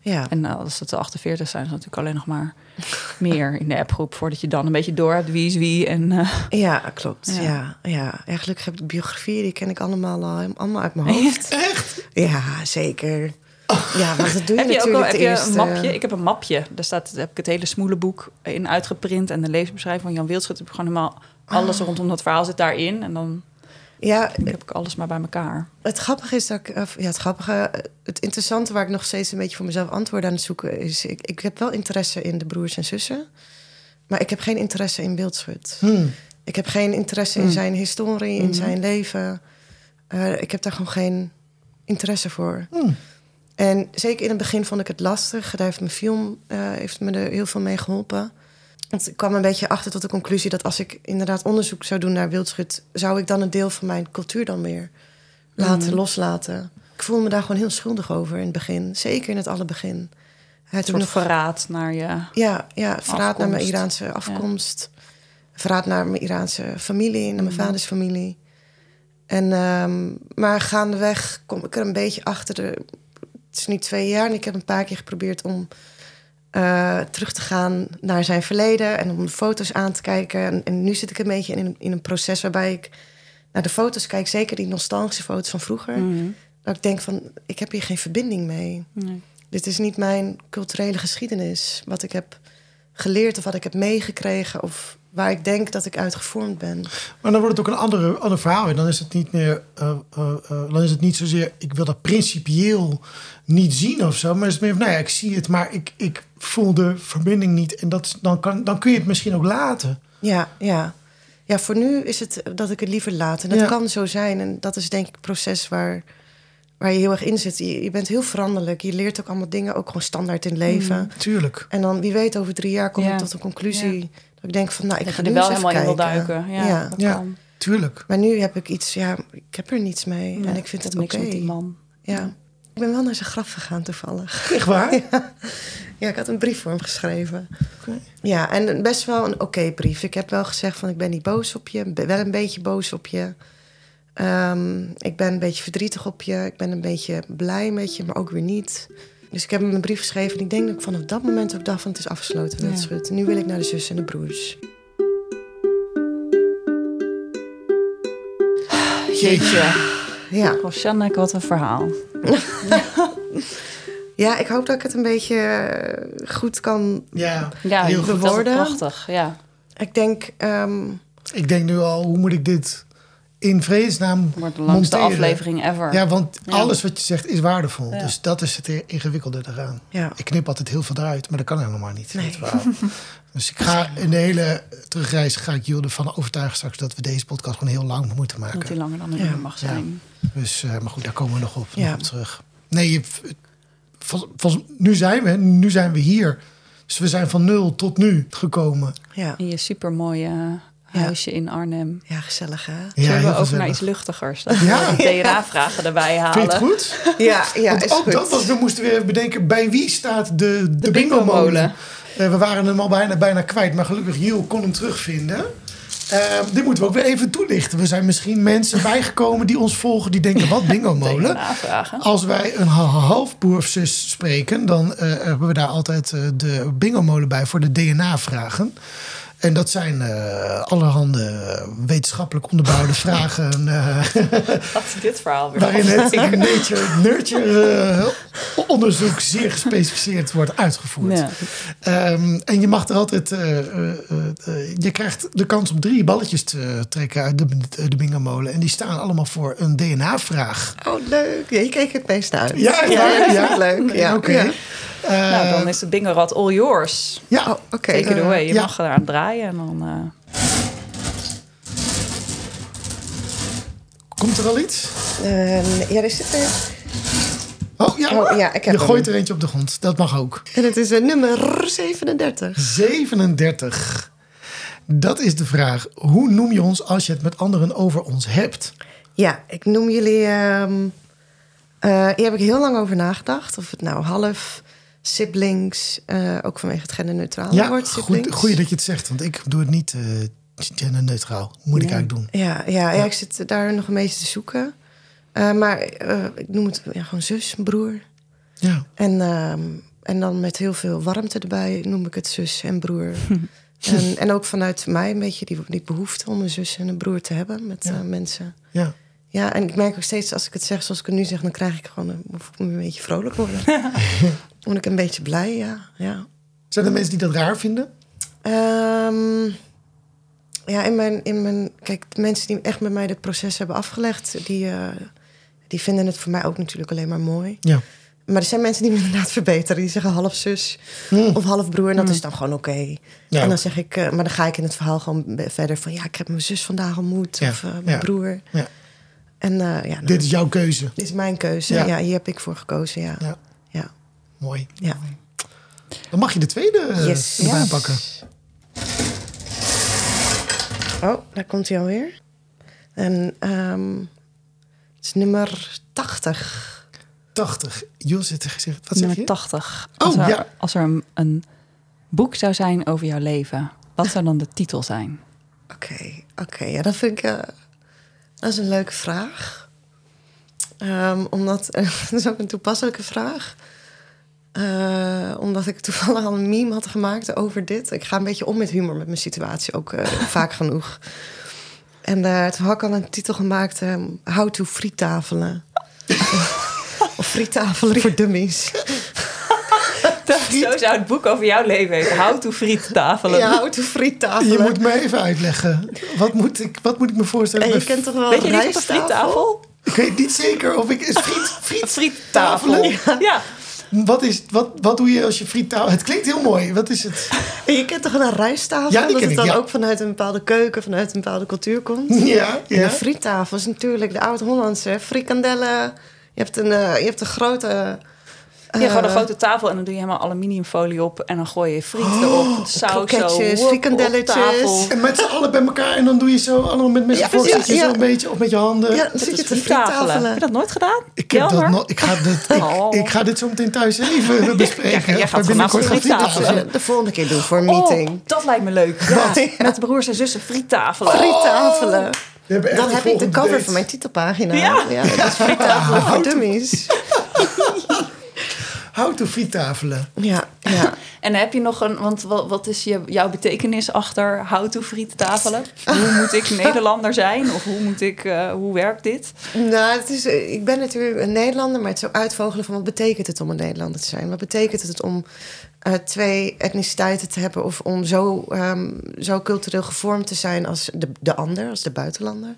S2: Ja.
S1: En nou, als het de 48 zijn, is het natuurlijk alleen nog maar meer in de appgroep. Voordat je dan een beetje door hebt wie is wie. En eh,
S2: Ja, klopt.
S1: Ja.
S2: Ja. Ja, ja. gelukkig heb ik de biografie, die ken ik allemaal, al, allemaal uit mijn hoofd.
S3: Echt?
S2: Ja, zeker. Ja, want dat doe je
S1: heb je ook al
S2: natuurlijk
S1: heb je een mapje? Ik heb een mapje. Daar staat, daar heb ik het hele smoelenboek in uitgeprint. En de leesbeschrijving van Jan Wildschut. Heb ik gewoon helemaal alles rondom dat verhaal zit daarin. En dan
S2: Ja,
S1: heb ik alles maar bij elkaar.
S2: het grappige is dat ik... Ja, het grappige... Het interessante waar ik nog steeds een beetje voor mezelf antwoorden aan het zoeken is... Ik, ik heb wel interesse in de broers en zussen. Maar ik heb geen interesse in Wildschut.
S3: Hmm.
S2: Ik heb geen interesse in zijn historie, in zijn leven. Eh, ik heb daar gewoon geen interesse voor.
S3: Hmm.
S2: En zeker in het begin vond ik het lastig. Daar heeft mijn film eh, heeft me er heel veel mee geholpen. Want ik kwam een beetje achter tot de conclusie dat als ik inderdaad onderzoek zou doen naar wildschut, zou ik dan een deel van mijn cultuur dan weer laten loslaten. Ik voelde me daar gewoon heel schuldig over in het begin. Zeker in het
S1: Een
S2: had ook
S1: soort
S2: nog
S1: verraad naar je...
S2: ja, ja verraad naar mijn. Iraanse afkomst. Verraad naar mijn Iraanse familie, naar mijn
S1: Mhm.
S2: vaders familie. En, ehm, maar gaandeweg kom ik er een beetje achter. De, het is nu twee jaar en ik heb een paar keer geprobeerd om eh, terug te gaan naar zijn verleden en om de foto's aan te kijken. En, en nu zit ik een beetje in, een- in een proces waarbij ik naar de foto's kijk, zeker die nostalgische foto's van vroeger.
S1: Mhm.
S2: Dat ik denk van, ik heb hier geen verbinding mee
S1: Nee.
S2: dit is niet mijn culturele geschiedenis. Wat ik heb geleerd of wat ik heb meegekregen. Of waar ik denk dat ik uit gevormd ben.
S3: Maar dan wordt het ook een andere, ander verhaal. En dan is het niet meer. eh, eh, eh, dan is het niet zozeer. Ik wil dat principieel niet zien of zo. Maar is het meer van. Nou ja, ik zie het, maar ik, ik voel de verbinding niet. En dat, dan, kan, dan kun je het misschien ook laten.
S2: Ja, ja. Ja, voor nu is het dat ik het liever laat. En dat
S3: Ja.
S2: kan zo zijn. En dat is denk ik het proces waar, waar je heel erg in zit. Je, je bent heel veranderlijk. Je leert ook allemaal dingen, ook gewoon standaard in het leven.
S3: Tuurlijk.
S2: En dan, wie weet, over drie jaar kom
S1: Ja.
S2: ik tot een conclusie. Dat ik denk van, nou, ik
S1: Dat
S2: ga
S1: je er
S2: nu
S1: wel helemaal in wil
S2: kijken.
S1: duiken. Ja,
S2: Ja.
S1: dat
S3: Ja.
S1: kan.
S3: Tuurlijk.
S2: Maar nu heb ik iets, ja, ik heb er niets mee. en ik vind het
S1: niks
S2: oké.
S1: met die man.
S2: Ja. Ik ben wel naar zijn graf gegaan toevallig.
S3: Echt waar?
S2: Ja, ik had een brief voor hem geschreven.
S3: Oké.
S2: Ja, en best wel een oké brief. Ik heb wel gezegd van ik ben niet boos op je. ben Wel een beetje boos op je. Ehm, ik ben een beetje verdrietig op je. Ik ben een beetje blij met je, maar ook weer niet. Dus ik heb hem een brief geschreven. En ik denk dat ik vanaf dat moment ook dacht van het is afgesloten.
S1: Ja.
S2: Wildschut. Nu wil ik naar de zus en de broers.
S1: Jeetje.
S2: Ja.
S1: Oh, Shannek, wat een verhaal.
S2: ja, ik hoop dat ik het een beetje eh, goed kan...
S3: Ja,
S1: Ja,
S3: heel goed.
S1: prachtig. Ja.
S2: Ik denk... ehm,
S3: Ik denk nu al, hoe moet ik dit in vredesnaam
S1: Wordt de langste
S3: monteren?
S1: aflevering ever.
S3: Ja, want
S1: Ja.
S3: alles wat je zegt is waardevol.
S1: Ja.
S3: Dus dat is het ingewikkelde eraan.
S2: ja.
S3: Ik knip altijd heel veel eruit, maar dat kan helemaal niet.
S2: Nee.
S3: dus ik ga in de hele terugreis ga ik jullie ervan overtuigen straks dat we deze podcast gewoon heel lang moeten
S1: Dat die
S3: maken.
S1: langer dan een
S2: Ja.
S1: uur mag zijn.
S3: Dus, eh, maar goed, daar komen we nog op,
S2: Ja.
S3: nog op terug. Nee, je, vol- vol- nu zijn we, nu zijn we hier. Dus we zijn van nul tot nu gekomen.
S2: Ja.
S1: In je supermooie huisje in Arnhem.
S2: ja, gezellig hè?
S1: Zullen we over
S3: gezellig.
S1: naar iets luchtigers? Dat
S3: Ja.
S1: de DNA-vragen erbij halen.
S3: Vind je het goed?
S2: Ja, ja
S3: Want
S2: is
S3: ook
S2: goed.
S3: dat was, we moesten weer even bedenken, bij wie staat de, de,
S1: bingo-molen.
S3: bingo-molen? Eh, we waren hem al bijna, bijna kwijt, maar gelukkig Jiel kon hem terugvinden. Eh, dit moeten we ook weer even toelichten. We zijn misschien mensen bijgekomen die ons volgen, die denken, wat bingo-molen?
S1: DNA-vragen.
S3: Als wij een ha- halfbroer of zus spreken, dan eh, hebben we daar altijd eh, de bingo-molen bij voor de DNA-vragen. En dat zijn eh, allerhande wetenschappelijk onderbouwde vragen. eh,
S1: Wat is dit verhaal weer?
S3: waarin het nature, nurture eh, onderzoek zeer gespecificeerd wordt uitgevoerd.
S1: Ja.
S3: Ehm, en je mag er altijd, eh, eh, eh, je krijgt de kans om drie balletjes te trekken uit de, de bingo-molen. En die staan allemaal voor een DNA-vraag.
S2: Oh, leuk. Ja, je keek het meest uit.
S3: Ja,
S2: ja, leuk. Ja,
S3: Oké.
S2: ja.
S1: Nou, dan is de bingo-rad all yours.
S3: ja,
S2: Oh, oké.
S1: Take it away. Je mag eraan draaien en dan... eh,
S3: komt er al iets?
S2: eh, ja, er zit er...
S3: Oh, ja.
S2: Oh, ja, ik heb
S3: Je
S2: hem.
S3: gooit er eentje op de grond. Dat mag ook.
S2: En het is een nummer 37.
S3: 37. Dat is de vraag. Hoe noem je ons als je het met anderen over ons hebt?
S2: Ja, ik noem jullie... ehm eh, hier heb ik heel lang over nagedacht. Of het nou half, siblings... eh, ook vanwege het genderneutrale
S3: Ja,
S2: woord
S3: goed,
S2: siblings.
S3: goeie dat je het zegt. Want ik doe het niet eh genderneutraal. Moet ik eigenlijk doen.
S2: Ja, ja, ja, ik zit daar nog een beetje te zoeken. Eh, maar ik noem het ja, gewoon zus, broer.
S3: Ja.
S2: En, ehm, en dan met heel veel warmte erbij noem ik het zus en broer. en, en ook vanuit mij een beetje die, die behoefte om een zus en een broer te hebben met
S3: Ja.
S2: mensen.
S3: ja.
S2: Ja, en ik merk ook steeds als ik het zeg zoals ik het nu zeg, dan krijg ik gewoon een, een beetje vrolijk worden. Word ik een beetje blij, ja. ja.
S3: Zijn er mensen die dat raar vinden?
S2: Ehm, ja, in mijn, in mijn. Kijk, de mensen die echt met mij dit proces hebben afgelegd, die, eh, die vinden het voor mij ook natuurlijk alleen maar mooi.
S3: Ja.
S2: Maar er zijn mensen die me inderdaad verbeteren. Die zeggen half zus
S3: Hmm.
S2: of half broer. En dat is dan gewoon oké.
S3: Ja.
S2: En dan zeg ik, eh, maar dan ga ik in het verhaal gewoon verder van ja, ik heb mijn zus vandaag ontmoet.
S3: Ja,
S2: Of eh, mijn
S3: ja.
S2: broer.
S3: Ja.
S2: En ja, nou,
S3: Dit is jouw keuze.
S2: dit is mijn keuze.
S3: Ja.
S2: Ja. hier heb ik voor gekozen. Ja.
S3: Mooi.
S2: ja.
S3: Dan mag je de tweede eh,
S2: Yes.
S3: erbij pakken.
S2: Oh, daar komt hij alweer. En ehm, het is nummer 80.
S3: 80. Jos heeft gezegd. Wat zeg
S1: Nummer
S3: je?
S1: 80.
S3: Oh,
S1: Als er,
S3: ja.
S1: als er een, een boek zou zijn over jouw leven, wat zou dan de titel zijn?
S2: Oké, oké. Ja, dat vind ik... eh, dat is een leuke vraag. Ehm, omdat... dat is ook een toepasselijke vraag. Eh, omdat ik toevallig al een meme had gemaakt over dit. Ik ga een beetje om met humor met mijn situatie, ook eh, vaak genoeg. En eh, toen had ik al een titel gemaakt... ehm, How to friettafelen. of friettafelen voor dummies.
S1: Zo zou het boek over jouw leven heten. How to friet tafelen.
S2: Ja, how to friettafelen.
S3: Je moet me even uitleggen. Wat moet ik, wat moet ik me voorstellen?
S2: En je kent toch wel
S1: Weet je niet op een friettafel?
S3: Ik weet niet zeker of ik... Friet,
S1: friettafel. Ja.
S3: Wat, is, wat, wat doe je als je friettafel... Het klinkt heel mooi. Wat is het?
S2: En je kent toch een rijsttafel?
S3: Ja, die
S2: dat
S3: ken
S2: het
S3: ik,
S2: dan
S3: ja.
S2: ook vanuit een bepaalde keuken, vanuit een bepaalde cultuur komt.
S3: Ja,
S2: En
S3: ja.
S2: een friettafel is natuurlijk de oud-Hollandse frikandellen. Je hebt een, eh, je hebt een grote...
S1: Je hebt gewoon een
S2: eh,
S1: grote tafel en dan doe je helemaal aluminiumfolie op. En dan gooi je friet erop, saus zo,
S2: frikandelletjes.
S3: En met z'n allen bij elkaar en dan doe je zo allemaal met
S2: Ja, ja.
S3: zo een beetje of met je handen.
S2: Ja, dan zit je
S1: is
S2: te
S1: friettafelen. Heb je dat nooit gedaan?
S3: Ik, heb dat ik, ga dit, ik,
S1: Oh.
S3: ik ga dit zo meteen thuis even bespreken.
S1: jij
S3: Of
S1: gaat vanavond friettafelen.
S3: friettafelen.
S2: De volgende keer doen voor een meeting.
S1: Oh, dat lijkt me leuk. Ja, met broers en zussen friettafelen.
S3: Hebben echt
S2: Dan heb ik de cover
S3: date.
S2: van mijn titelpagina.
S1: Ja.
S2: ja dat is friettafelen voor dummies.
S3: How to friettafelen.
S2: Ja, ja.
S1: En heb je nog een, want wat, wat is je, jouw betekenis achter how to friettafelen? Hoe moet ik Nederlander zijn? Of hoe moet ik, eh, hoe werkt dit?
S2: Nou, het is, eh, ik ben natuurlijk een Nederlander, maar het ook uitvogelen van wat betekent het om een Nederlander te zijn? Wat betekent het om eh, twee etniciteiten te hebben of om zo, ehm, zo cultureel gevormd te zijn als de, de ander, als de buitenlander?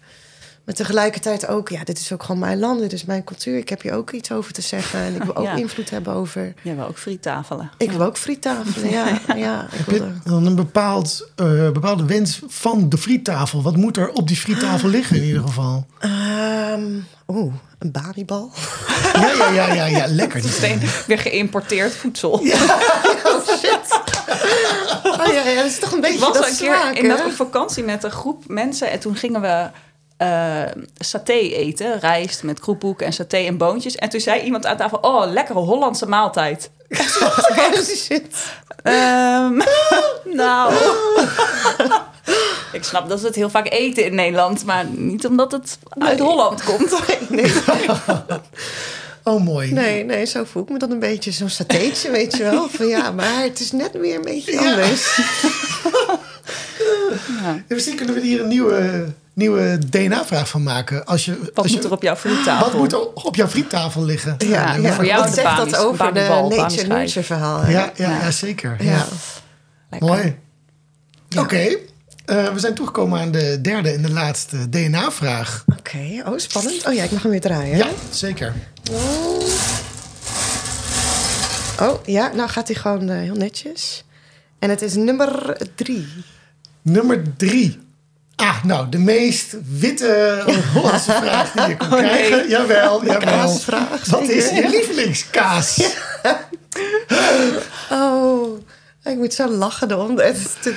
S2: Maar tegelijkertijd ook, ja, dit is ook gewoon mijn land, dit is mijn cultuur. Ik heb hier ook iets over te zeggen en ik wil ook
S1: Ja.
S2: invloed hebben over.
S1: Jij wil ook friettafelen.
S2: Ik wil ook friettafelen, ja. ja ik
S3: Heb
S2: wil
S3: je
S2: er-
S3: dan een bepaald, eh, bepaalde wens van de friettafel? Wat moet er op die friettafel liggen in ieder geval?
S2: Ehm, Oeh, een babybal.
S3: Ja, ja, ja, ja, ja lekker.
S1: Meteen weer geïmporteerd voedsel.
S2: Oh shit. Oh ja, ja, dat is toch een beetje
S1: Ik was
S2: dat
S1: een keer
S2: smaak,
S1: in op vakantie met een groep mensen. En toen gingen we eh, saté eten. Rijst met kroephoek en saté en boontjes. En toen zei iemand aan tafel... Oh, lekkere Hollandse maaltijd.
S2: Shit.
S1: Ehm, nou... Ik snap dat we het heel vaak eten in Nederland. Maar niet omdat het uit Holland komt.
S2: Nee,
S3: Oh, mooi.
S2: nee, nee, zo voel ik me dan een beetje. Zo'n satéetje, weet je wel. Van ja, maar het is net weer een beetje anders.
S3: Ja, Misschien kunnen we hier een nieuwe, nieuwe DNA-vraag van maken. Als je,
S1: Wat
S3: als je,
S1: moet er op jouw friettafel?
S3: Wat moet er op jouw friettafel liggen?
S1: Ja,
S2: Ja,
S1: voor jou
S2: Wat
S1: de
S2: zegt dat over de nature nurture verhaal? hè?
S3: Ja, ja,
S1: Ja.
S3: ja, zeker.
S2: Ja.
S3: Mooi.
S2: Ja.
S3: Oké, eh, we zijn toegekomen aan de derde en de laatste DNA-vraag.
S2: Oké, oh spannend. Oh ja, ik mag hem weer draaien.
S3: Ja, zeker.
S2: Oh ja, nou gaat hij gewoon eh, heel netjes. En het is nummer drie.
S3: Nummer drie. Ah, nou, de meest witte Hollandse vraag die je kan krijgen. Jawel, jawel.
S2: kaasvraag,
S3: Wat is je lievelingskaas?
S2: Oh, ik moet zo lachen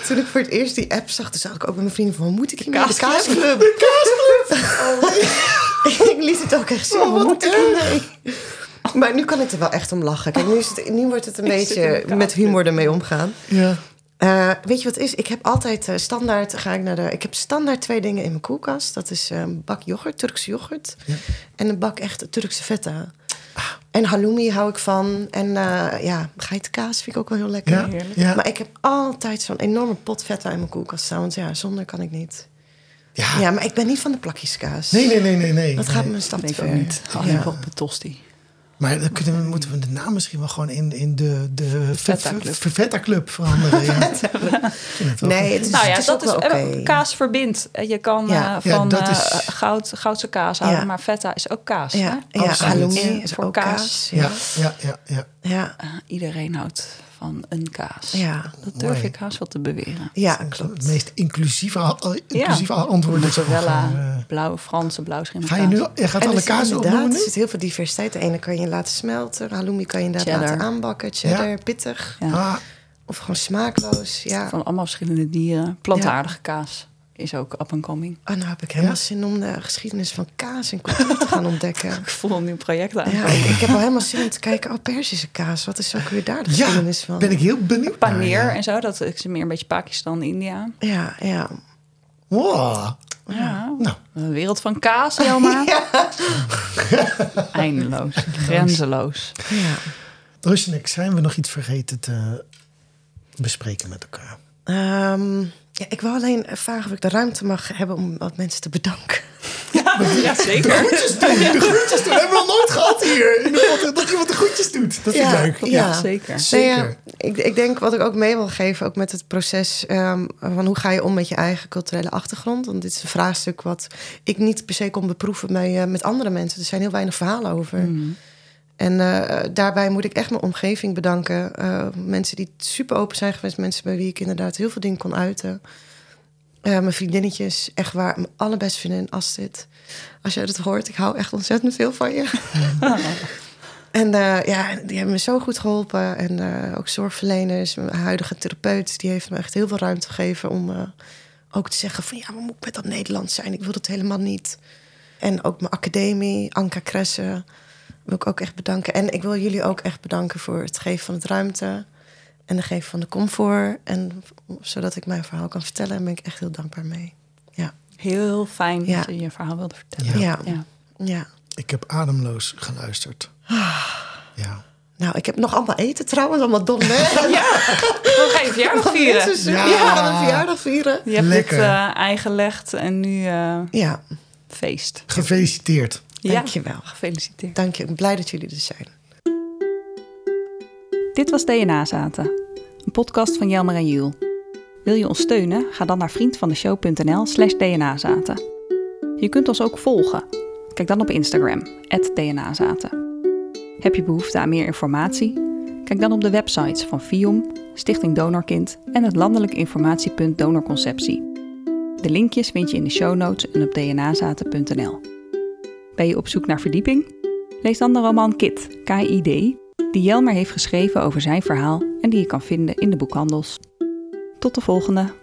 S2: Toen, ik voor het eerst die app zag, toen zag ik ook met mijn vrienden van... Moet ik mee? De kaasclub.
S3: De kaasclub.
S2: ik liet het ook echt zien.
S3: Oh, wat
S2: moet ik hiermee? Maar nu kan ik er wel echt om lachen. Kijk, nu, is het, nu wordt het een
S1: Ik in
S2: beetje met humor ermee omgaan.
S3: Ja.
S2: Eh, weet je wat is? Ik heb altijd eh, standaard ga ik naar de. Ik heb standaard twee dingen in mijn koelkast. Dat is eh, een bak yoghurt, Turkse yoghurt.
S3: Ja.
S2: En een bak echt Turkse feta. En halloumi hou ik van. En eh, ja, geitenkaas vind ik ook wel heel lekker.
S3: Ja.
S1: Heerlijk.
S3: Ja.
S2: Maar ik heb altijd zo'n enorme pot feta in mijn koelkast staan. Want ja, zonder kan ik niet.
S3: Ja.
S2: Ja, maar ik ben niet van de plakjeskaas.
S3: Nee, nee, nee, nee. nee.
S2: Dat gaat
S3: Nee.
S2: me een stap te ver.
S1: niet. Alleen
S2: Ja.
S1: op de tosti.
S3: Maar dan kunnen we, moeten we de naam misschien wel gewoon in, in de, de
S1: Feta
S3: Fe-
S1: Club.
S3: Veranderen. Ja.
S2: Nee, het is,
S1: Nou ja,
S2: het is
S1: dat is kaas verbindt. Je kan
S2: Ja.
S1: eh, van goud, goudse kaas houden,
S2: Ja.
S1: maar feta is ook kaas.
S2: Ja,
S1: hè?
S2: ja
S3: Absoluut.
S2: halloumi is
S1: voor
S2: ook
S1: kaas.
S2: kaas.
S3: Ja,
S2: Ja,
S3: ja, ja, ja.
S2: ja.
S1: Eh, iedereen houdt van een kaas.
S2: ja.
S1: Dat durf
S3: Mooi.
S1: ik haast wel te beweren.
S2: ja
S3: Het
S2: klopt.
S3: meest inclusieve, inclusieve antwoord. dat ik
S1: Mozzarella,
S3: eh,
S1: blauwe Franse blauwschimmel
S3: Ga je nu, je gaat
S2: En
S3: alle kaas
S2: inderdaad,
S3: opnoemen
S2: Er zit heel veel diversiteit. De ene kan je laten smelten. Halloumi kan je inderdaad
S1: Cheddar.
S2: laten aanbakken. Cheddar, pittig.
S1: Ja.
S3: Ah,
S2: Of gewoon smaakloos. Ja.
S1: Van allemaal verschillende dieren. Plantaardige kaas is ook up and coming.
S2: Oh, nou heb ik helemaal
S3: Ja?
S2: zin om de geschiedenis van kaas en cultuur te gaan ontdekken.
S1: Ik voel een nieuw project aan.
S2: Ja, ik, ik heb al helemaal zin om te kijken. Oh, Persische kaas. Wat is ook weer daar de
S3: ja,
S2: geschiedenis van?
S3: ben ik heel benieuwd naar,
S1: Paneer
S3: ja.
S1: en zo, dat is meer een beetje Pakistan, India.
S2: Ja, ja.
S3: Wow.
S1: Ja.
S3: Nou,
S1: Een wereld van kaas, Jelma. Eindeloos, grenzeloos.
S2: ja.
S3: Ik, zijn we nog iets vergeten te bespreken met elkaar?
S2: Ehm, ja, ik wil alleen vragen of ik de ruimte mag hebben om wat mensen te bedanken.
S1: Ja, zeker.
S3: Groetjes doen, de groetjes doen. Hebben we nog nooit gehad hier. De dat iemand de groetjes doet. Dat vind ik
S2: Ja,
S3: leuk.
S2: ja.
S1: Ja, zeker.
S2: Nou
S3: Zeker.
S2: ja, ik, ik denk wat ik ook mee wil geven, ook met het proces ehm, van hoe ga je om met je eigen culturele achtergrond. Want dit is een vraagstuk wat ik niet per se kon beproeven bij, eh, met andere mensen. Er zijn heel weinig verhalen over.
S1: Mm.
S2: En eh, daarbij moet ik echt mijn omgeving bedanken. Eh, mensen die super open zijn geweest, mensen bij wie ik inderdaad heel veel dingen kon uiten. Eh, mijn vriendinnetjes, echt waar, mijn allerbeste vriendin Astrid. Als jij dat hoort, ik hou echt ontzettend veel van je. En ja, die hebben me zo goed geholpen. En ook zorgverleners, mijn huidige therapeut, die heeft me echt heel veel ruimte gegeven om ook te zeggen van ja, maar moet ik met dat Nederlands zijn? Ik wil dat helemaal niet. En ook mijn academie, Anka Kresse, wil ik ook echt bedanken. En ik wil jullie ook echt bedanken voor het geven van het ruimte en het geven van de comfort. En zodat ik mijn verhaal kan vertellen, en ben ik echt heel dankbaar mee. Ja,
S1: Heel fijn
S2: Ja.
S1: dat je je verhaal wilde vertellen.
S2: ja,
S1: Ja.
S2: ja.
S3: Ik heb ademloos geluisterd. Ja.
S2: Nou, ik heb nog allemaal eten trouwens, allemaal dom. Hè?
S1: We gaan je verjaardag vieren.
S3: Ja.
S2: ja, mijn verjaardag vieren.
S1: Je hebt
S3: Lekker.
S1: het eh, aangelegd en nu eh,
S2: Ja,
S1: feest.
S3: Gefeliciteerd.
S2: Dankjewel.
S1: Ja, gefeliciteerd.
S2: Dank je. Ik ben blij dat jullie er zijn.
S1: Dit was DNA Zaten, een podcast van Jelmer en Jules. Wil je ons steunen? Ga dan naar vriendvandeshow.nl slash dnazaten. Je kunt ons ook volgen. Kijk dan op Instagram, dnazaten. Heb je behoefte aan meer informatie? Kijk dan op de websites van FIOM, Stichting Donorkind en het landelijk informatiepunt Donorconceptie. De linkjes vind je in de show notes en op dnazaten.nl. Ben je op zoek naar verdieping? Lees dan de roman Kit, K-I-D, die Jelmer heeft geschreven over zijn verhaal en die je kan vinden in de boekhandels. Tot de volgende!